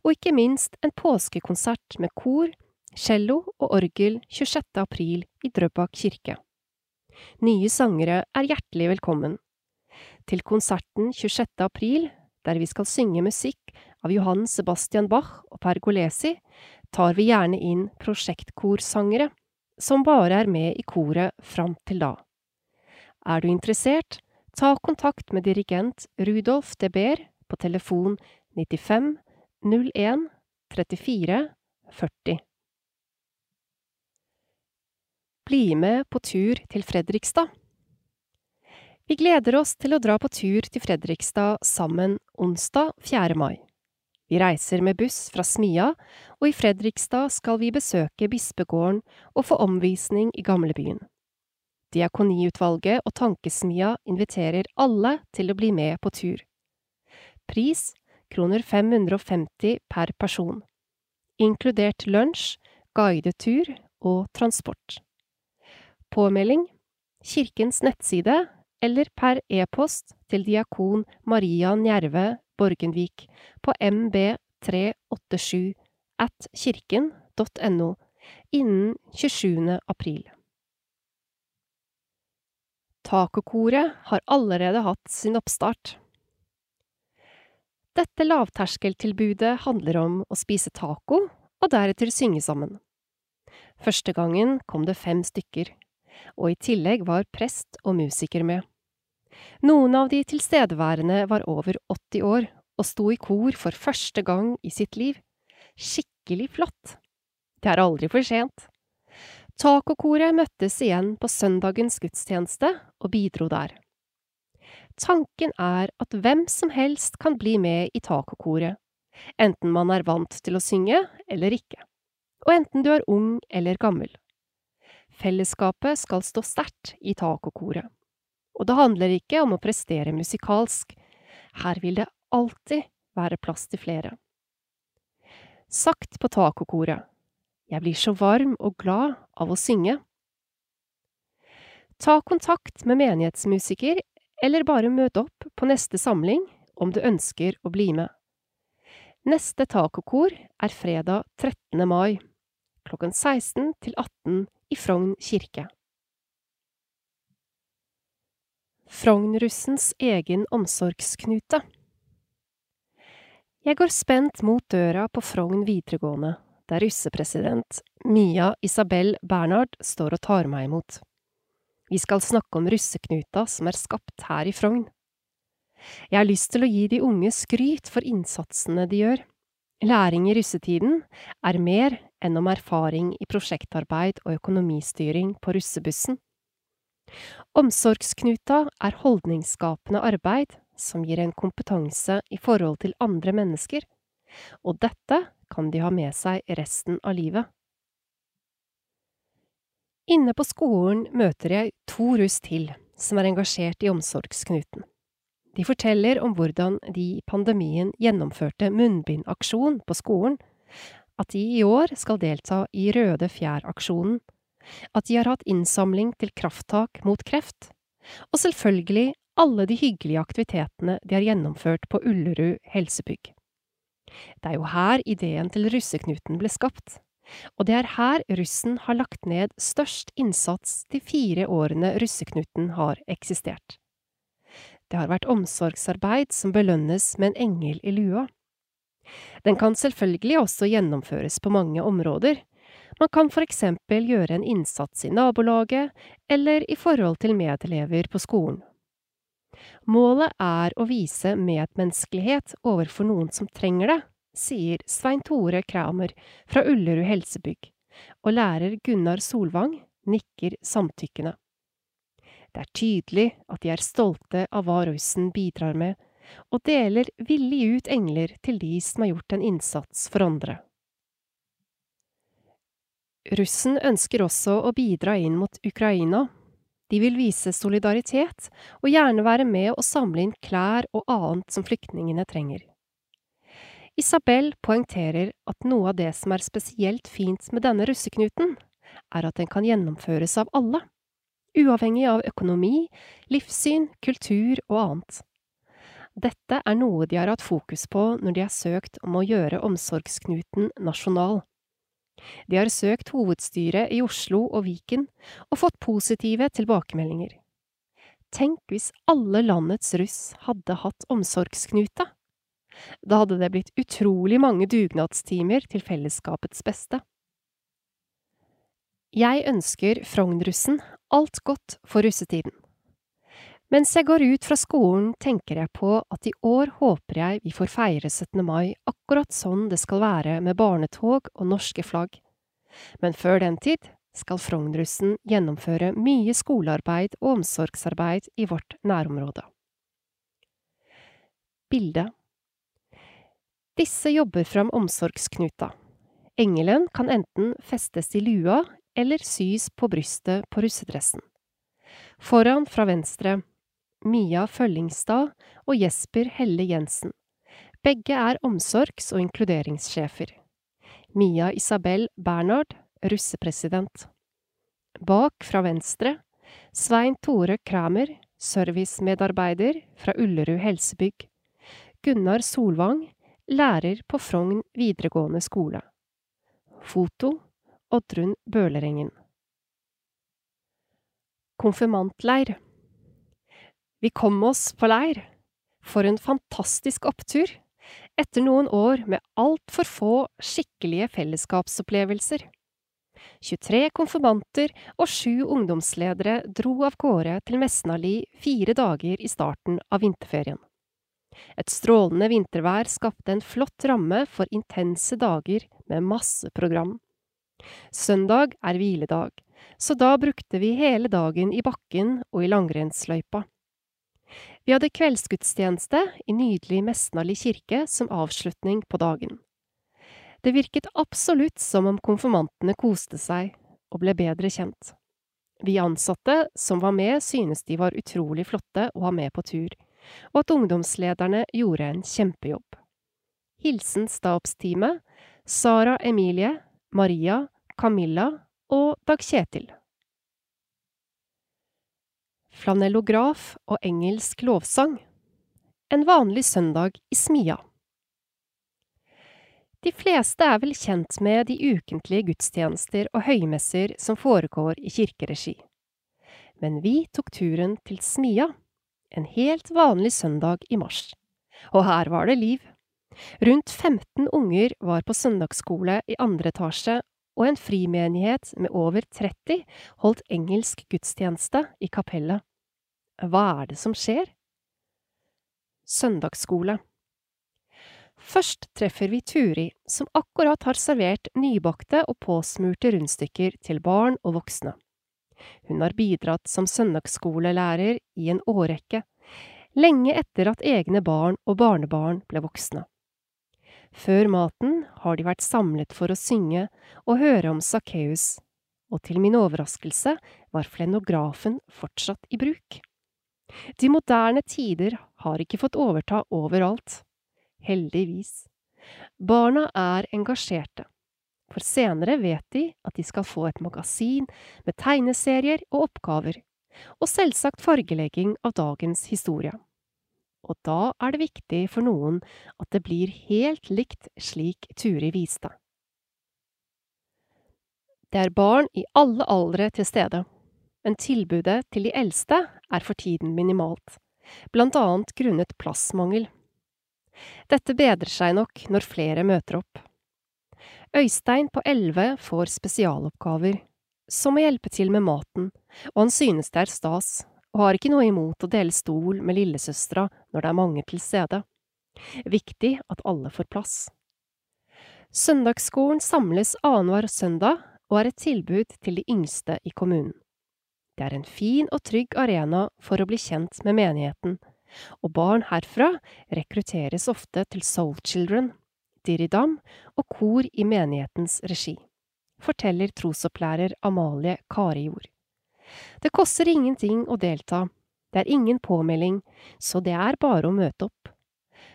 og ikke minst en påskekonsert med kor, cello og orgel 26. april i Drøbak kirke. Nye sangere er hjertelig velkommen til konserten 26. april, der vi skal synge musikk av Johan Sebastian Bach og Pergolesi, tar vi gjerne inn prosjektkorsangere, som bare er med i koret fram til da. Er du interessert, ta kontakt med dirigent Rudolf de Beer på telefon 95 01 34 40. Bli med på tur til Fredrikstad. Vi gleder oss til å dra på tur til Fredrikstad sammen onsdag 4. mai. Vi reiser med buss fra Smia, og i Fredrikstad skal vi besøke bispegården og få omvisning i gamlebyen. Diakoniutvalget og Tankesmia inviterer alle til å bli med på tur. Pris kroner 550 per person. Inkludert lunsj, guidetur og transport. Påmelding Kirkens nettside eller per e-post til diakon Maria Njerve Borgenvik på mb387 at kirken.no innen 27. april. Tacokoret har allerede hatt sin oppstart. Dette lavterskeltilbudet handler om å spise taco og deretter synge sammen. Første gangen kom det fem stykker, og i tillegg var prest og musiker med. Noen av de tilstedeværende var over 80 år og sto i kor for første gang i sitt liv. Skikkelig flott! Det er aldri for sent. Tacokoret møttes igjen på søndagens gudstjeneste og bidro der. Tanken er at hvem som helst kan bli med i tacokoret, enten man er vant til å synge eller ikke, og enten du er ung eller gammel. Fellesskapet skal stå sterkt i tacokoret. Og det handler ikke om å prestere musikalsk, her vil det alltid være plass til flere. Sagt på tacokoret, jeg blir så varm og glad av å synge. Ta kontakt med menighetsmusiker, eller bare møt opp på neste samling om du ønsker å bli med. Neste tacokor er fredag 13. mai, klokken 16 til 18 i Frogn kirke. Frognrussens egen omsorgsknute. Jeg går spent mot døra på Frogn videregående, der russepresident Mia Isabel Bernhard står og tar meg imot. Vi skal snakke om russeknuta som er skapt her i Frogn. Jeg har lyst til å gi de unge skryt for innsatsene de gjør. Læring i russetiden er mer enn om erfaring i prosjektarbeid og økonomistyring på russebussen. Omsorgsknuta er holdningsskapende arbeid som gir en kompetanse i forhold til andre mennesker, og dette kan de ha med seg resten av livet. Inne på skolen møter jeg to russ til som er engasjert i Omsorgsknuten. De forteller om hvordan de i pandemien gjennomførte munnbindaksjon på skolen, at de i år skal delta i Røde fjær-aksjonen at de har hatt innsamling til krafttak mot kreft, og selvfølgelig alle de hyggelige aktivitetene de har gjennomført på Ullerud helsebygg. Det er jo her ideen til russeknuten ble skapt, og det er her russen har lagt ned størst innsats de fire årene russeknuten har eksistert. Det har vært omsorgsarbeid som belønnes med en engel i lua. Den kan selvfølgelig også gjennomføres på mange områder, man kan for eksempel gjøre en innsats i nabolaget eller i forhold til medelever på skolen. Målet er å vise medmenneskelighet overfor noen som trenger det, sier Svein Tore Kramer fra Ullerud helsebygg, og lærer Gunnar Solvang nikker samtykkende. Det er tydelig at de er stolte av hva Røysen bidrar med, og deler villig ut engler til de som har gjort en innsats for andre. Russen ønsker også å bidra inn mot Ukraina. De vil vise solidaritet, og gjerne være med å samle inn klær og annet som flyktningene trenger. Isabel poengterer at noe av det som er spesielt fint med denne russeknuten, er at den kan gjennomføres av alle, uavhengig av økonomi, livssyn, kultur og annet. Dette er noe de har hatt fokus på når de har søkt om å gjøre omsorgsknuten nasjonal. De har søkt hovedstyret i Oslo og Viken og fått positive tilbakemeldinger. Tenk hvis alle landets russ hadde hatt omsorgsknute! Da hadde det blitt utrolig mange dugnadstimer til fellesskapets beste. Jeg ønsker Frogn-russen alt godt for russetiden. Mens jeg går ut fra skolen, tenker jeg på at i år håper jeg vi får feire 17. mai akkurat sånn det skal være med barnetog og norske flagg. Men før den tid skal Frogn-russen gjennomføre mye skolearbeid og omsorgsarbeid i vårt nærområde. Bilde Disse jobber fram omsorgsknuta. Engelen kan enten festes i lua eller sys på brystet på russedressen. Foran fra venstre Mia Følgingstad og Jesper Helle Jensen. Begge er omsorgs- og inkluderingssjefer. Mia Isabel Bernhard, russepresident. Bak fra venstre Svein Tore Kramer, servicemedarbeider fra Ullerud helsebygg. Gunnar Solvang, lærer på Frogn videregående skole. Foto Oddrun Bølerengen. Konfirmantleir vi kom oss på leir. For en fantastisk opptur! Etter noen år med altfor få skikkelige fellesskapsopplevelser. 23 konfirmanter og sju ungdomsledere dro av gårde til Mesnali fire dager i starten av vinterferien. Et strålende vintervær skapte en flott ramme for intense dager med masse program. Søndag er hviledag, så da brukte vi hele dagen i bakken og i langrennsløypa. Vi hadde kveldsgudstjeneste i nydelig Mesnali kirke som avslutning på dagen. Det virket absolutt som om konfirmantene koste seg og ble bedre kjent. Vi ansatte som var med, synes de var utrolig flotte å ha med på tur, og at ungdomslederne gjorde en kjempejobb. Hilsen stabsteamet Sara Emilie, Maria, Camilla og Dag Kjetil flanellograf og engelsk lovsang. En vanlig søndag i Smia. De fleste er vel kjent med de ukentlige gudstjenester og høymesser som foregår i kirkeregi. Men vi tok turen til Smia, en helt vanlig søndag i mars. Og her var det liv. Rundt 15 unger var på søndagsskole i andre etasje, og en frimenighet med over 30 holdt engelsk gudstjeneste i kapellet. Hva er det som skjer? Søndagsskole Først treffer vi Turi, som akkurat har servert nybakte og påsmurte rundstykker til barn og voksne. Hun har bidratt som søndagsskolelærer i en årrekke, lenge etter at egne barn og barnebarn ble voksne. Før maten har de vært samlet for å synge og høre om Sakkeus, og til min overraskelse var flenografen fortsatt i bruk. De moderne tider har ikke fått overta overalt. Heldigvis. Barna er engasjerte, for senere vet de at de skal få et magasin med tegneserier og oppgaver, og selvsagt fargelegging av dagens historie. Og da er det viktig for noen at det blir helt likt slik Turi viste. Det er barn i alle aldre til stede men tilbudet til de eldste er for tiden minimalt, blant annet grunnet plassmangel. Dette bedrer seg nok når flere møter opp. Øystein på elleve får spesialoppgaver, som å hjelpe til med maten, og han synes det er stas, og har ikke noe imot å dele stol med lillesøstera når det er mange til stede. Viktig at alle får plass. Søndagsskolen samles annenhver søndag og er et tilbud til de yngste i kommunen. Det er en fin og trygg arena for å bli kjent med menigheten, og barn herfra rekrutteres ofte til Soul Children, Diridam og kor i menighetens regi, forteller trosopplærer Amalie Karijord. Det koster ingenting å delta, det er ingen påmelding, så det er bare å møte opp.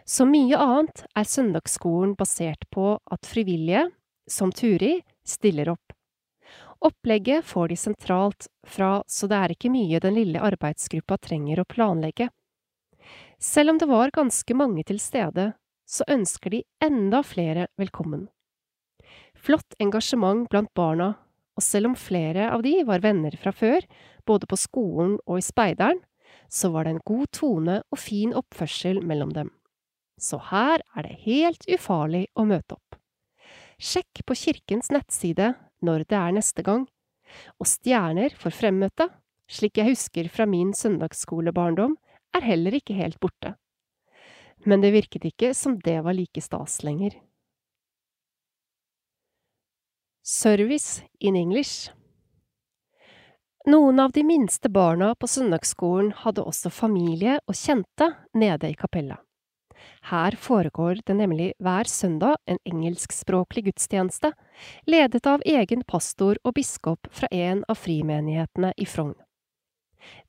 Som mye annet er søndagsskolen basert på at frivillige, som Turi, stiller opp. Opplegget får de sentralt fra, så det er ikke mye den lille arbeidsgruppa trenger å planlegge. Selv om det var ganske mange til stede, så ønsker de enda flere velkommen. Flott engasjement blant barna, og selv om flere av de var venner fra før, både på skolen og i speideren, så var det en god tone og fin oppførsel mellom dem. Så her er det helt ufarlig å møte opp. Sjekk på kirkens nettside når det er neste gang, og stjerner for fremmøte, slik jeg husker fra min søndagsskolebarndom, er heller ikke helt borte. Men det virket ikke som det var like stas lenger. Service in English Noen av de minste barna på søndagsskolen hadde også familie og kjente nede i kapellet. Her foregår det nemlig hver søndag en engelskspråklig gudstjeneste, ledet av egen pastor og biskop fra en av frimenighetene i Frogn.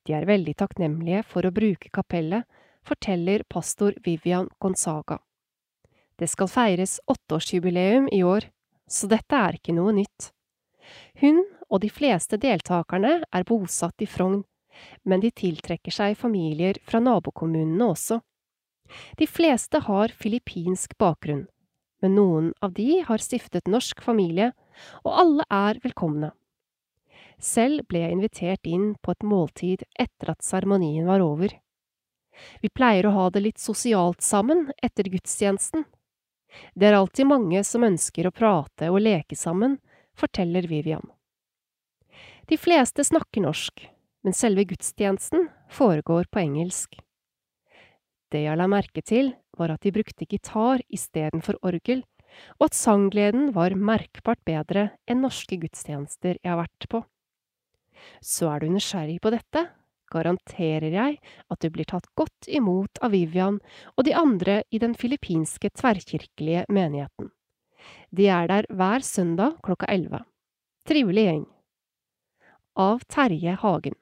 De er veldig takknemlige for å bruke kapellet, forteller pastor Vivian Gonzaga. Det skal feires åtteårsjubileum i år, så dette er ikke noe nytt. Hun og de fleste deltakerne er bosatt i Frogn, men de tiltrekker seg familier fra nabokommunene også. De fleste har filippinsk bakgrunn, men noen av de har stiftet norsk familie, og alle er velkomne. Selv ble jeg invitert inn på et måltid etter at seremonien var over. Vi pleier å ha det litt sosialt sammen etter gudstjenesten. Det er alltid mange som ønsker å prate og leke sammen, forteller Vivian. De fleste snakker norsk, men selve gudstjenesten foregår på engelsk. Det jeg la merke til, var at de brukte gitar istedenfor orgel, og at sanggleden var merkbart bedre enn norske gudstjenester jeg har vært på. Så er du nysgjerrig på dette, garanterer jeg at du blir tatt godt imot av Vivian og de andre i den filippinske tverrkirkelige menigheten. De er der hver søndag klokka elleve. Trivelig gjeng. Av Terje Hagen.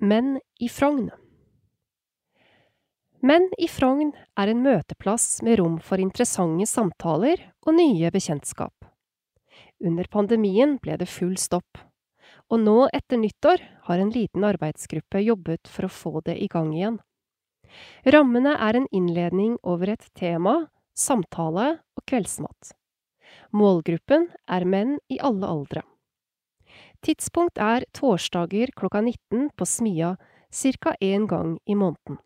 Men i Frogn men i Frogn er en møteplass med rom for interessante samtaler og nye bekjentskap. Under pandemien ble det full stopp, og nå etter nyttår har en liten arbeidsgruppe jobbet for å få det i gang igjen. Rammene er en innledning over et tema, samtale og kveldsmat. Målgruppen er menn i alle aldre. Tidspunkt er torsdager klokka 19 på Smia, ca. én gang i måneden.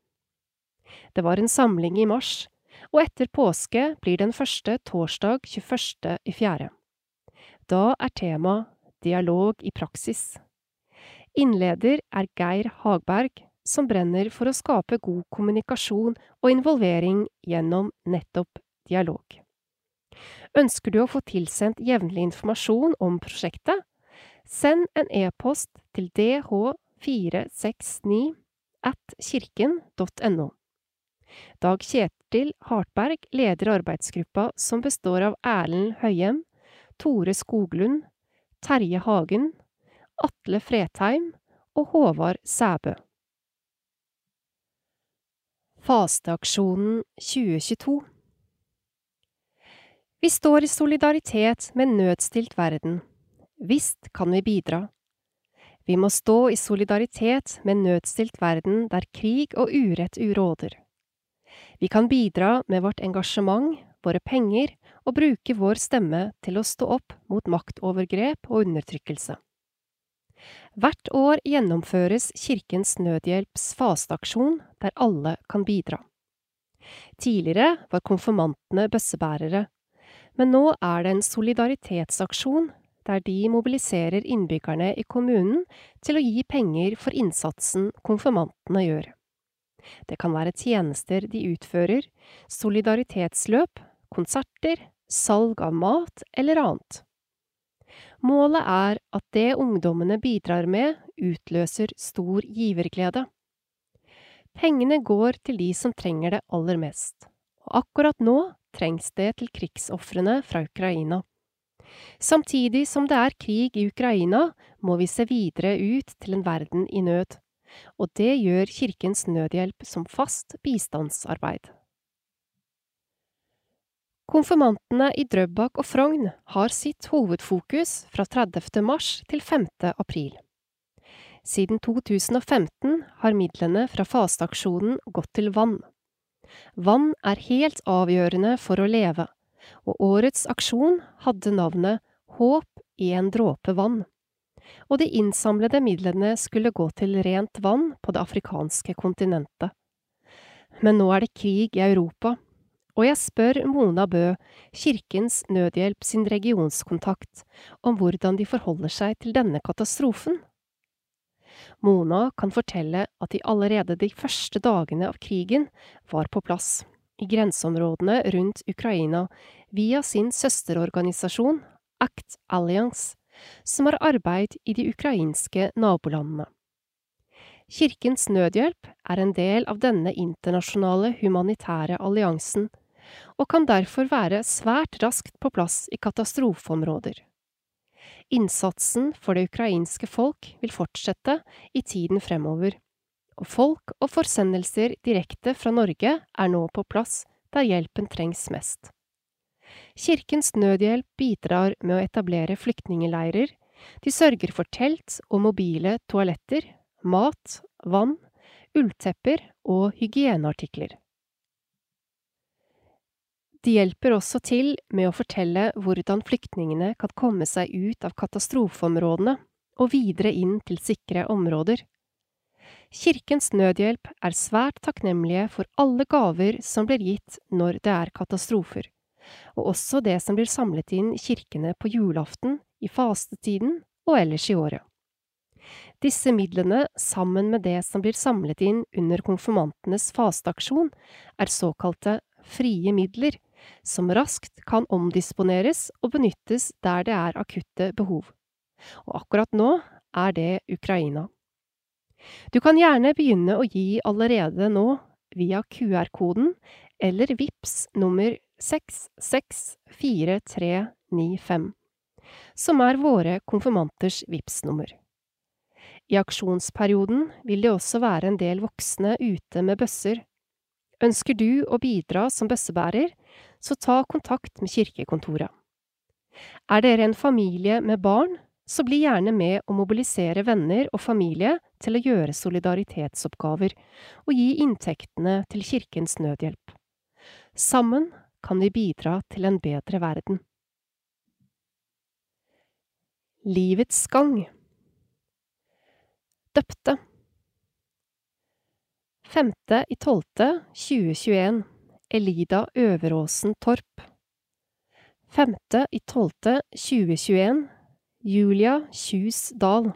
Det var en samling i mars, og etter påske blir den første torsdag 21. i fjerde. Da er tema Dialog i praksis. Innleder er Geir Hagberg, som brenner for å skape god kommunikasjon og involvering gjennom nettopp dialog. Ønsker du å få tilsendt jevnlig informasjon om prosjektet? Send en e-post til dh469 at kirken.no. Dag Kjetil Hartberg leder arbeidsgruppa som består av Erlend Høyem, Tore Skoglund, Terje Hagen, Atle Fretheim og Håvard Sæbø. Fasteaksjonen 2022 Vi står i solidaritet med nødstilt verden. Visst kan vi bidra. Vi må stå i solidaritet med nødstilt verden der krig og urett uråder. Vi kan bidra med vårt engasjement, våre penger og bruke vår stemme til å stå opp mot maktovergrep og undertrykkelse. Hvert år gjennomføres Kirkens Nødhjelps fasteaksjon der alle kan bidra. Tidligere var konfirmantene bøssebærere, men nå er det en solidaritetsaksjon der de mobiliserer innbyggerne i kommunen til å gi penger for innsatsen konfirmantene gjør. Det kan være tjenester de utfører, solidaritetsløp, konserter, salg av mat eller annet. Målet er at det ungdommene bidrar med, utløser stor giverglede. Pengene går til de som trenger det aller mest, og akkurat nå trengs det til krigsofrene fra Ukraina. Samtidig som det er krig i Ukraina, må vi se videre ut til en verden i nød, og det gjør Kirkens Nødhjelp som fast bistandsarbeid. Konfirmantene i Drøbak og Frogn har sitt hovedfokus fra 30. mars til 5. april. Siden 2015 har midlene fra fasteaksjonen gått til vann. Vann er helt avgjørende for å leve, og årets aksjon hadde navnet Håp i en dråpe vann. Og de innsamlede midlene skulle gå til rent vann på det afrikanske kontinentet. Men nå er det krig i Europa, og jeg spør Mona Bø, Kirkens Nødhjelp sin regionskontakt, om hvordan de forholder seg til denne katastrofen. Mona kan fortelle at de allerede de første dagene av krigen var på plass, i grenseområdene rundt Ukraina, via sin søsterorganisasjon Act Alliance, som har arbeid i de ukrainske nabolandene. Kirkens Nødhjelp er en del av denne internasjonale humanitære alliansen, og kan derfor være svært raskt på plass i katastrofeområder. Innsatsen for det ukrainske folk vil fortsette i tiden fremover, og folk og forsendelser direkte fra Norge er nå på plass der hjelpen trengs mest. Kirkens Nødhjelp bidrar med å etablere flyktningeleirer, de sørger for telt og mobile toaletter, mat, vann, ulltepper og hygieneartikler. De hjelper også til med å fortelle hvordan flyktningene kan komme seg ut av katastrofeområdene og videre inn til sikre områder. Kirkens Nødhjelp er svært takknemlige for alle gaver som blir gitt når det er katastrofer, og også det som blir samlet inn i kirkene på julaften, i fastetiden og ellers i året. Disse midlene, sammen med det som blir samlet inn under konfirmantenes fasteaksjon, er såkalte frie midler, som raskt kan omdisponeres og benyttes der det er akutte behov. Og akkurat nå er det Ukraina. Du kan gjerne begynne å gi allerede nå via QR-koden eller VIPS nummer 664395, som er våre konfirmanters VIPS-nummer. I aksjonsperioden vil det også være en del voksne ute med bøsser. Ønsker du å bidra som bøssebærer, så ta kontakt med kirkekontoret. Er dere en familie med barn, så bli gjerne med å mobilisere venner og familie til å gjøre solidaritetsoppgaver og gi inntektene til Kirkens Nødhjelp. Sammen kan vi bidra til en bedre verden. Livets gang Døpte 5. i 12. 2021 Elida Øveråsen Torp. 5. i 12. 2021 Julia Kjus Dahl.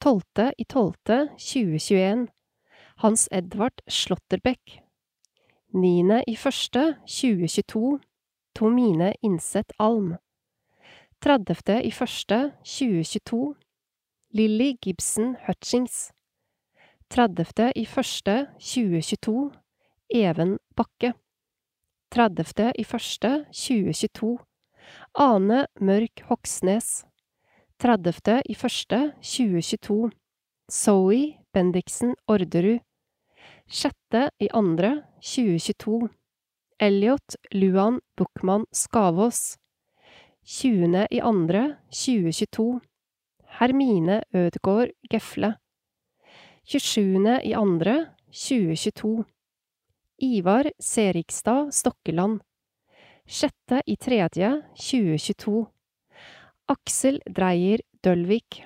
12. i 12. 2021 Hans Edvard Slåtterbekk. 9. i 1. 2022 Tomine Innseth Alm. 30. i 1. 2022 Lilly Gibson Hutchings. 30. i 1. 2022 Even Bakke. 30. i 1. 2022 Ane Mørk Hoksnes. 30. i 1. 2022 Zoe Bendiksen Orderud. 6. i andre 2022 Elliot Luan Buchmann Skavås. 20. i andre 2022 Hermine Ødegård Gefle. 27. i andre 2022 Ivar Serigstad Stokkeland. Sjette i tredje 2022 Aksel Dreyer Dølvik.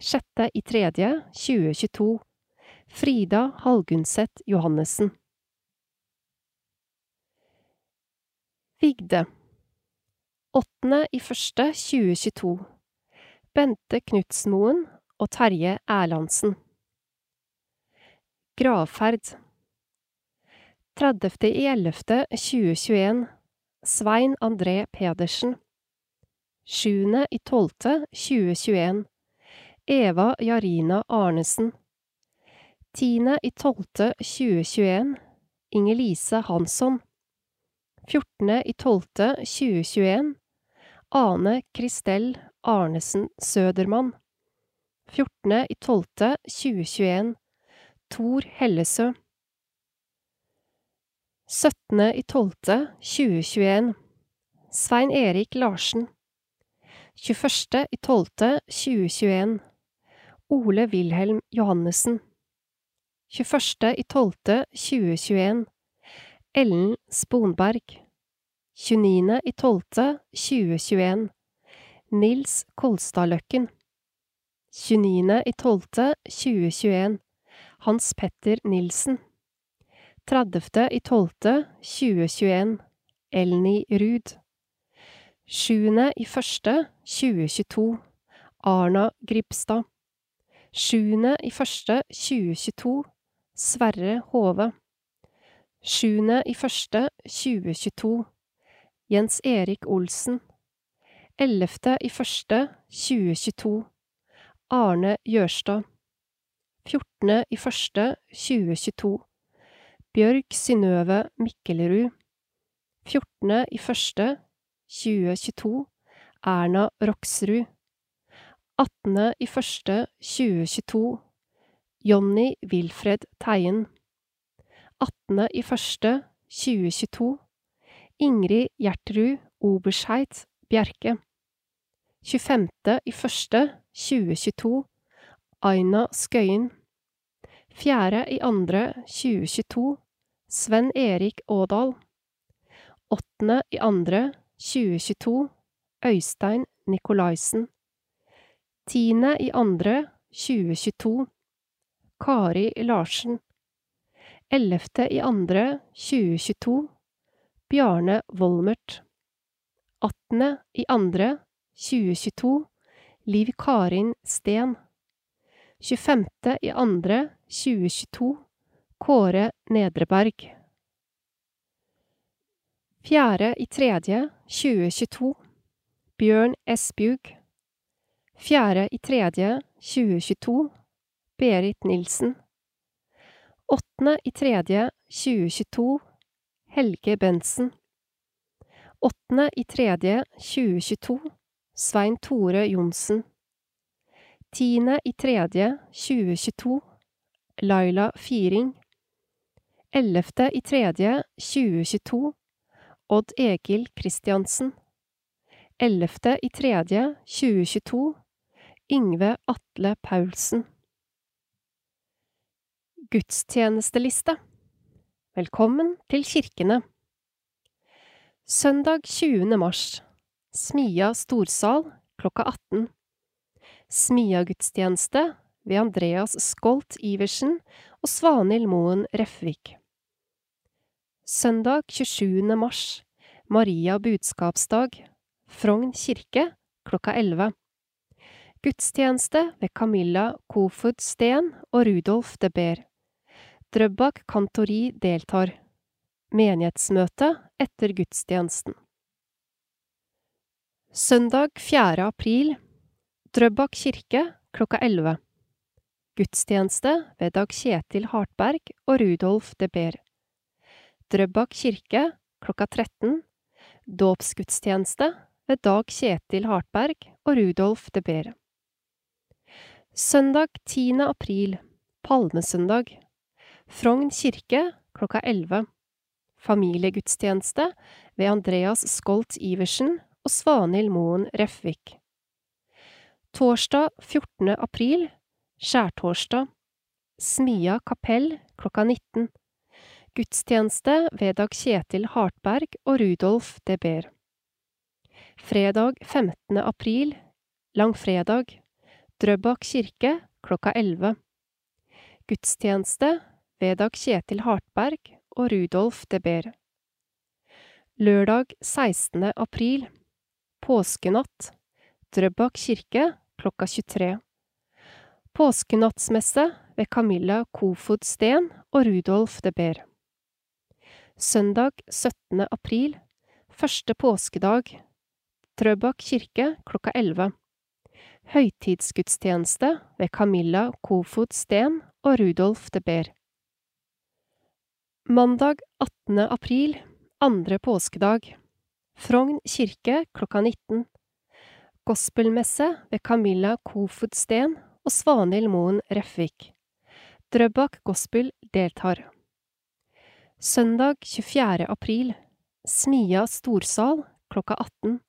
Sjette i tredje 2022 Frida Halgunset Johannessen. Vigde Åttende i første 2022 Bente Knutsmoen og Terje Erlandsen Gravferd 30. i 11. 2021 Svein André Pedersen 7. i 12. 2021 Eva Jarina Arnesen 10. i 12. 2021 Inger-Lise Hansson 14. i 12. 2021 Ane Kristel Arnesen Sødermann 14. i 12. 2021 Tor Hellesø 17. i 12. 2021 Svein Erik Larsen 21. i 12. 2021 Ole Wilhelm Johannessen 21. i 12. 2021 Ellen Sponberg 29. i 12. 2021 Nils Kolstadløkken 29. i 12. 2021 Hans Petter Nilsen 30. i 12. 2021 Elny Ruud 7. i 1. 2022 Arna Gribstad 7. i 1. 2022 Sverre Hove 7. i 1. 2022 Jens Erik Olsen 11. i 1. 2022 Arne Jørstad 14. i 1. 2022 Bjørg Synnøve Mikkelrud 14. i 1. 2022 Erna Roksrud 18. i 1. 2022 Jonny Wilfred Teien 18. i 1. 2022 Ingrid Gjertrud Obersheit Bjerke 25. i 1. 2022 Aina Skøyen 4. i 2. 2022 Sven Erik Aadal 8. i 2. 2022 Øystein Nikolaisen 10. i 2. 2022 Kari Larsen 11. i andre 2022 Bjarne Volmert 18. i andre 2022 Liv Karin Steen 25. i andre 2022 Kåre Nedreberg 4. i tredje 2022 Bjørn Esbjug 4. i 3. 2022 Berit Nilsen 8. i tredje, 2022 Helge Bensen 8. i tredje, 2022 Svein Tore Johnsen 10. i tredje, 2022 Laila Firing 11. i tredje, 2022 Odd Egil Kristiansen 11. i tredje, 2022 Yngve Atle Paulsen Gudstjenesteliste Velkommen til kirkene Søndag 20. mars Smia storsal klokka 18 Smia-gudstjeneste ved Andreas Skolt Iversen og Svanhild Moen Refvik. Søndag 27. mars Maria budskapsdag Frogn kirke klokka 11 Gudstjeneste ved Camilla Kofod Steen og Rudolf de Beer. Drøbak kantori deltar. Menighetsmøte etter gudstjenesten. Søndag 4. april Drøbak kirke klokka 11. Gudstjeneste ved Dag Kjetil Hartberg og Rudolf de Beer. Drøbak kirke klokka 13. Dåpsgudstjeneste ved Dag Kjetil Hartberg og Rudolf de Beer. Søndag 10. april, palmesøndag. Frogn kirke klokka 11. Familiegudstjeneste ved Andreas Skolt Iversen og Svanhild Moen Refvik. Torsdag 14. april, skjærtorsdag. Smia kapell klokka 19. Gudstjeneste ved Dag Kjetil Hartberg og Rudolf de Beer. Fredag 15. april, langfredag. Drøbak kirke klokka 11. Gudstjeneste ved Dag Kjetil Hartberg og Rudolf de Beer. Lørdag 16. april, Påskenatt, Drøbak kirke klokka 23. Påskenattsmesse ved Camilla Kofod Steen og Rudolf de Beer. Søndag 17. april, første påskedag, Drøbak kirke klokka 11. Høytidsgudstjeneste ved Camilla Kofod Steen og Rudolf de Beer. Mandag 18. april, andre påskedag. Frogn kirke klokka 19. Gospelmesse ved Camilla Kofod Steen og Svanhild Moen Refvik. Drøbak Gospel deltar. Søndag 24. april. Smia storsal klokka 18.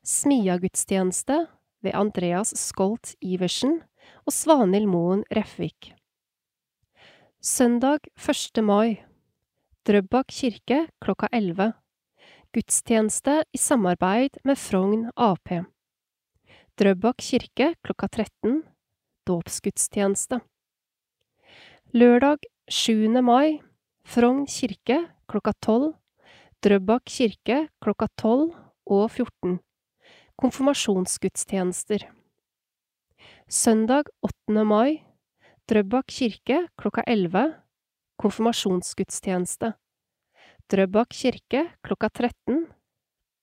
Smia-gudstjeneste ved Andreas Skolt Iversen og Svanhild Moen Refvik. Søndag 1. mai. Drøbak kirke klokka 11. Gudstjeneste i samarbeid med Frogn Ap. Drøbak kirke klokka 13. Dåpsgudstjeneste. Lørdag 7. mai. Frogn kirke klokka 12. Drøbak kirke klokka 12 og 14. Konfirmasjonsgudstjenester. Søndag 8. mai. Drøbak kirke klokka 11. Konfirmasjonsgudstjeneste. Drøbak kirke klokka 13.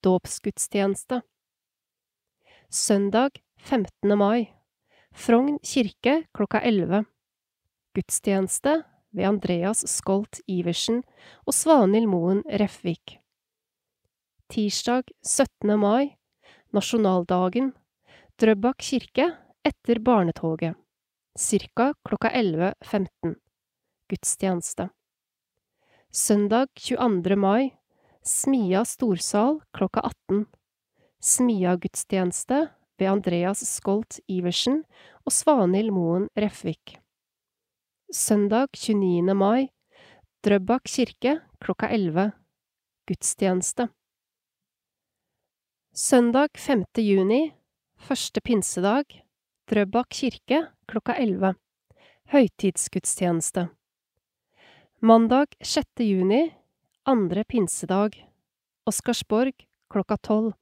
Dåpsgudstjeneste. Søndag 15. mai. Frogn kirke klokka 11. Gudstjeneste ved Andreas Skolt Iversen og Svanhild Moen Refvik. Tirsdag 17. mai. Nasjonaldagen. Drøbak kirke etter barnetoget. Cirka klokka 11.15. Gudstjeneste. Søndag 22. mai. Smia storsal klokka 18. Smia-gudstjeneste ved Andreas Skolt Iversen og Svanhild Moen Refvik. Søndag 29. mai. Drøbak kirke klokka 11. Gudstjeneste. Søndag 5. juni. Første pinsedag. Drøbak kirke klokka 11. Høytidsgudstjeneste. Mandag 6. juni. Andre pinsedag. Oscarsborg klokka 12.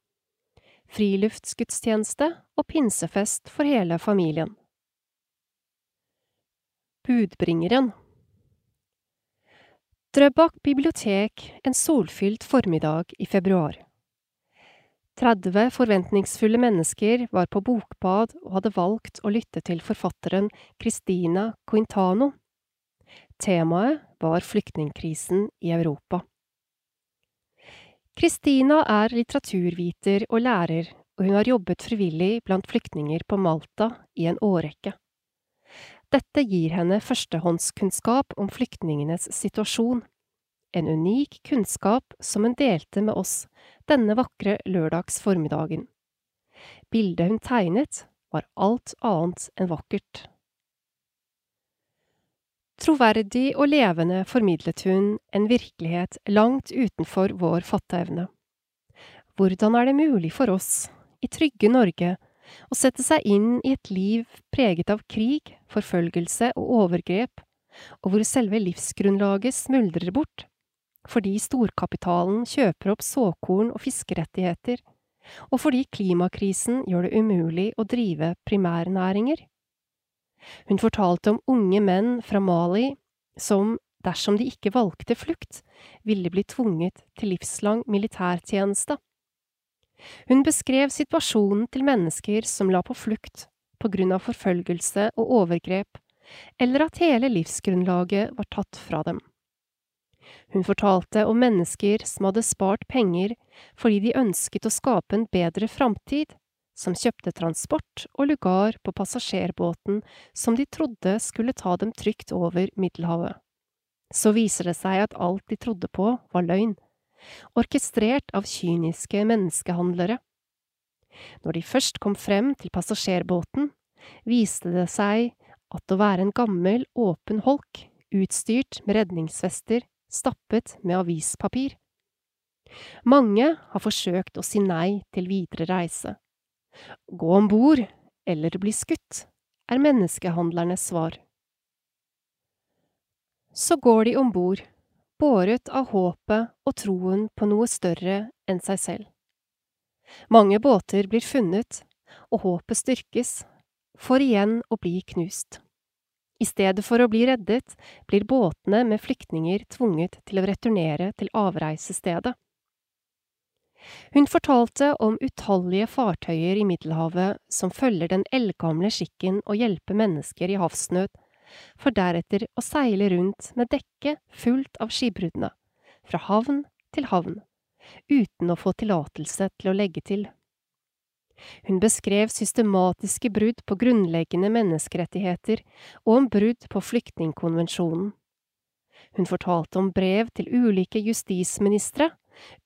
Friluftsgudstjeneste og pinsefest for hele familien. Budbringeren Drøbak bibliotek en solfylt formiddag i februar. 30 forventningsfulle mennesker var på bokbad og hadde valgt å lytte til forfatteren Christina Quintano. Temaet var flyktningkrisen i Europa. Christina er litteraturviter og lærer, og hun har jobbet frivillig blant flyktninger på Malta i en årrekke. Dette gir henne førstehåndskunnskap om flyktningenes situasjon, en unik kunnskap som hun delte med oss denne vakre lørdags formiddagen. Bildet hun tegnet, var alt annet enn vakkert. Troverdig og levende formidlet hun en virkelighet langt utenfor vår fatteevne. Hvordan er det mulig for oss, i trygge Norge, å sette seg inn i et liv preget av krig, forfølgelse og overgrep, og hvor selve livsgrunnlaget smuldrer bort fordi storkapitalen kjøper opp såkorn og fiskerettigheter, og fordi klimakrisen gjør det umulig å drive primærnæringer. Hun fortalte om unge menn fra Mali som, dersom de ikke valgte flukt, ville bli tvunget til livslang militærtjeneste. Hun beskrev situasjonen til mennesker som la på flukt på grunn av forfølgelse og overgrep, eller at hele livsgrunnlaget var tatt fra dem. Hun fortalte om mennesker som hadde spart penger fordi de ønsket å skape en bedre framtid, som kjøpte transport og lugar på passasjerbåten som de trodde skulle ta dem trygt over Middelhavet. Så viser det seg at alt de trodde på, var løgn, orkestrert av kyniske menneskehandlere. Når de først kom frem til passasjerbåten, viste det seg at å være en gammel, åpen holk, utstyrt med redningsvester, stappet med avispapir. Mange har forsøkt å si nei til videre reise. Gå om bord eller bli skutt, er menneskehandlernes svar. Så går de om bord, båret av håpet og troen på noe større enn seg selv. Mange båter blir funnet, og håpet styrkes, for igjen å bli knust. I stedet for å bli reddet, blir båtene med flyktninger tvunget til å returnere til avreisestedet. Hun fortalte om utallige fartøyer i Middelhavet som følger den eldgamle skikken å hjelpe mennesker i havsnød, for deretter å seile rundt med dekket fullt av skipbruddene, fra havn til havn, uten å få tillatelse til å legge til. Hun beskrev systematiske brudd på grunnleggende menneskerettigheter og om brudd på flyktningkonvensjonen. Hun fortalte om brev til ulike justisministre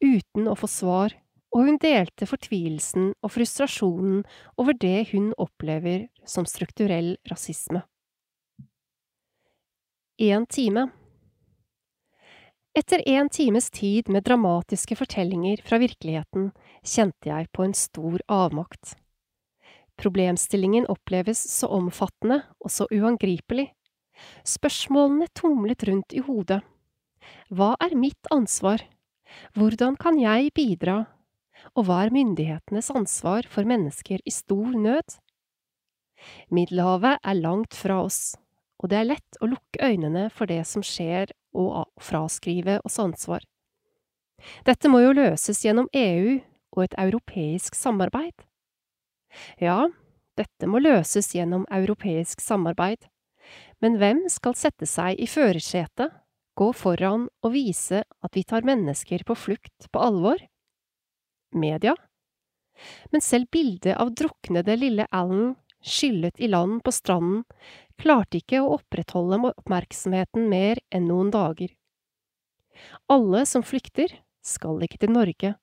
uten å få svar, og hun delte fortvilelsen og frustrasjonen over det hun opplever som strukturell rasisme. En time Etter en times tid med dramatiske fortellinger fra virkeligheten kjente jeg på en stor avmakt. Problemstillingen oppleves så omfattende og så uangripelig. Spørsmålene tumlet rundt i hodet. Hva er mitt ansvar? Hvordan kan jeg bidra, og hva er myndighetenes ansvar for mennesker i stor nød? Middelhavet er langt fra oss, og det er lett å lukke øynene for det som skjer og fraskrive oss ansvar. Dette må jo løses gjennom EU og et europeisk samarbeid. Ja, dette må løses gjennom europeisk samarbeid, men hvem skal sette seg i førersetet gå foran og vise at vi tar mennesker på flukt på alvor? Media? Men selv bildet av druknede lille Alan skyllet i land på stranden klarte ikke å opprettholde oppmerksomheten mer enn noen dager. Alle som flykter, skal ikke til Norge,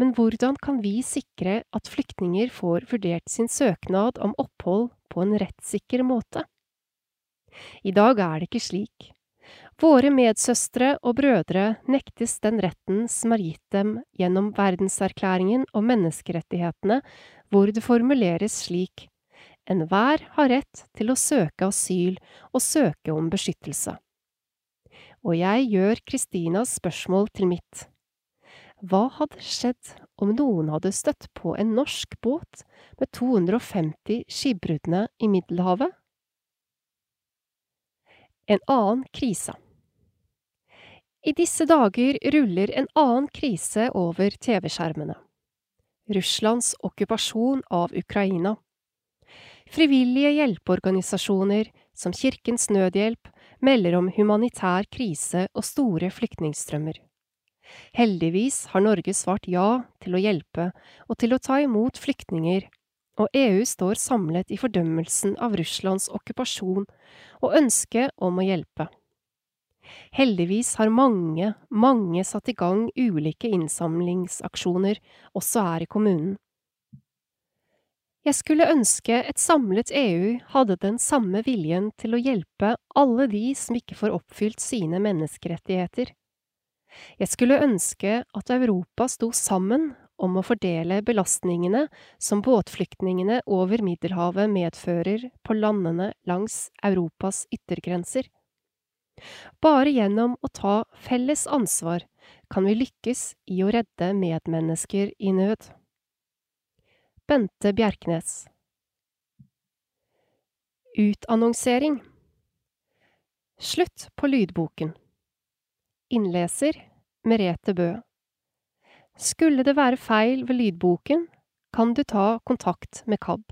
men hvordan kan vi sikre at flyktninger får vurdert sin søknad om opphold på en rettssikker måte? I dag er det ikke slik. Våre medsøstre og brødre nektes den retten som er gitt dem gjennom verdenserklæringen om menneskerettighetene, hvor det formuleres slik Enhver har rett til å søke asyl og søke om beskyttelse. Og jeg gjør Kristinas spørsmål til mitt. Hva hadde skjedd om noen hadde støtt på en norsk båt med 250 skipbruddene i Middelhavet? En annen krise. I disse dager ruller en annen krise over TV-skjermene. Russlands okkupasjon av Ukraina. Frivillige hjelpeorganisasjoner, som Kirkens Nødhjelp, melder om humanitær krise og store flyktningstrømmer. Heldigvis har Norge svart ja til å hjelpe og til å ta imot flyktninger og EU står samlet i fordømmelsen av Russlands okkupasjon og ønsket om å hjelpe. Heldigvis har mange, mange satt i gang ulike innsamlingsaksjoner, også her i kommunen. Jeg skulle ønske et samlet EU hadde den samme viljen til å hjelpe alle de som ikke får oppfylt sine menneskerettigheter. Jeg skulle ønske at Europa sto sammen om å fordele belastningene som båtflyktningene over Middelhavet medfører på landene langs Europas yttergrenser. Bare gjennom å ta felles ansvar kan vi lykkes i å redde medmennesker i nød. Bente Bjerknes Utannonsering Slutt på lydboken Innleser Merete Bø skulle det være feil ved lydboken, kan du ta kontakt med KAB.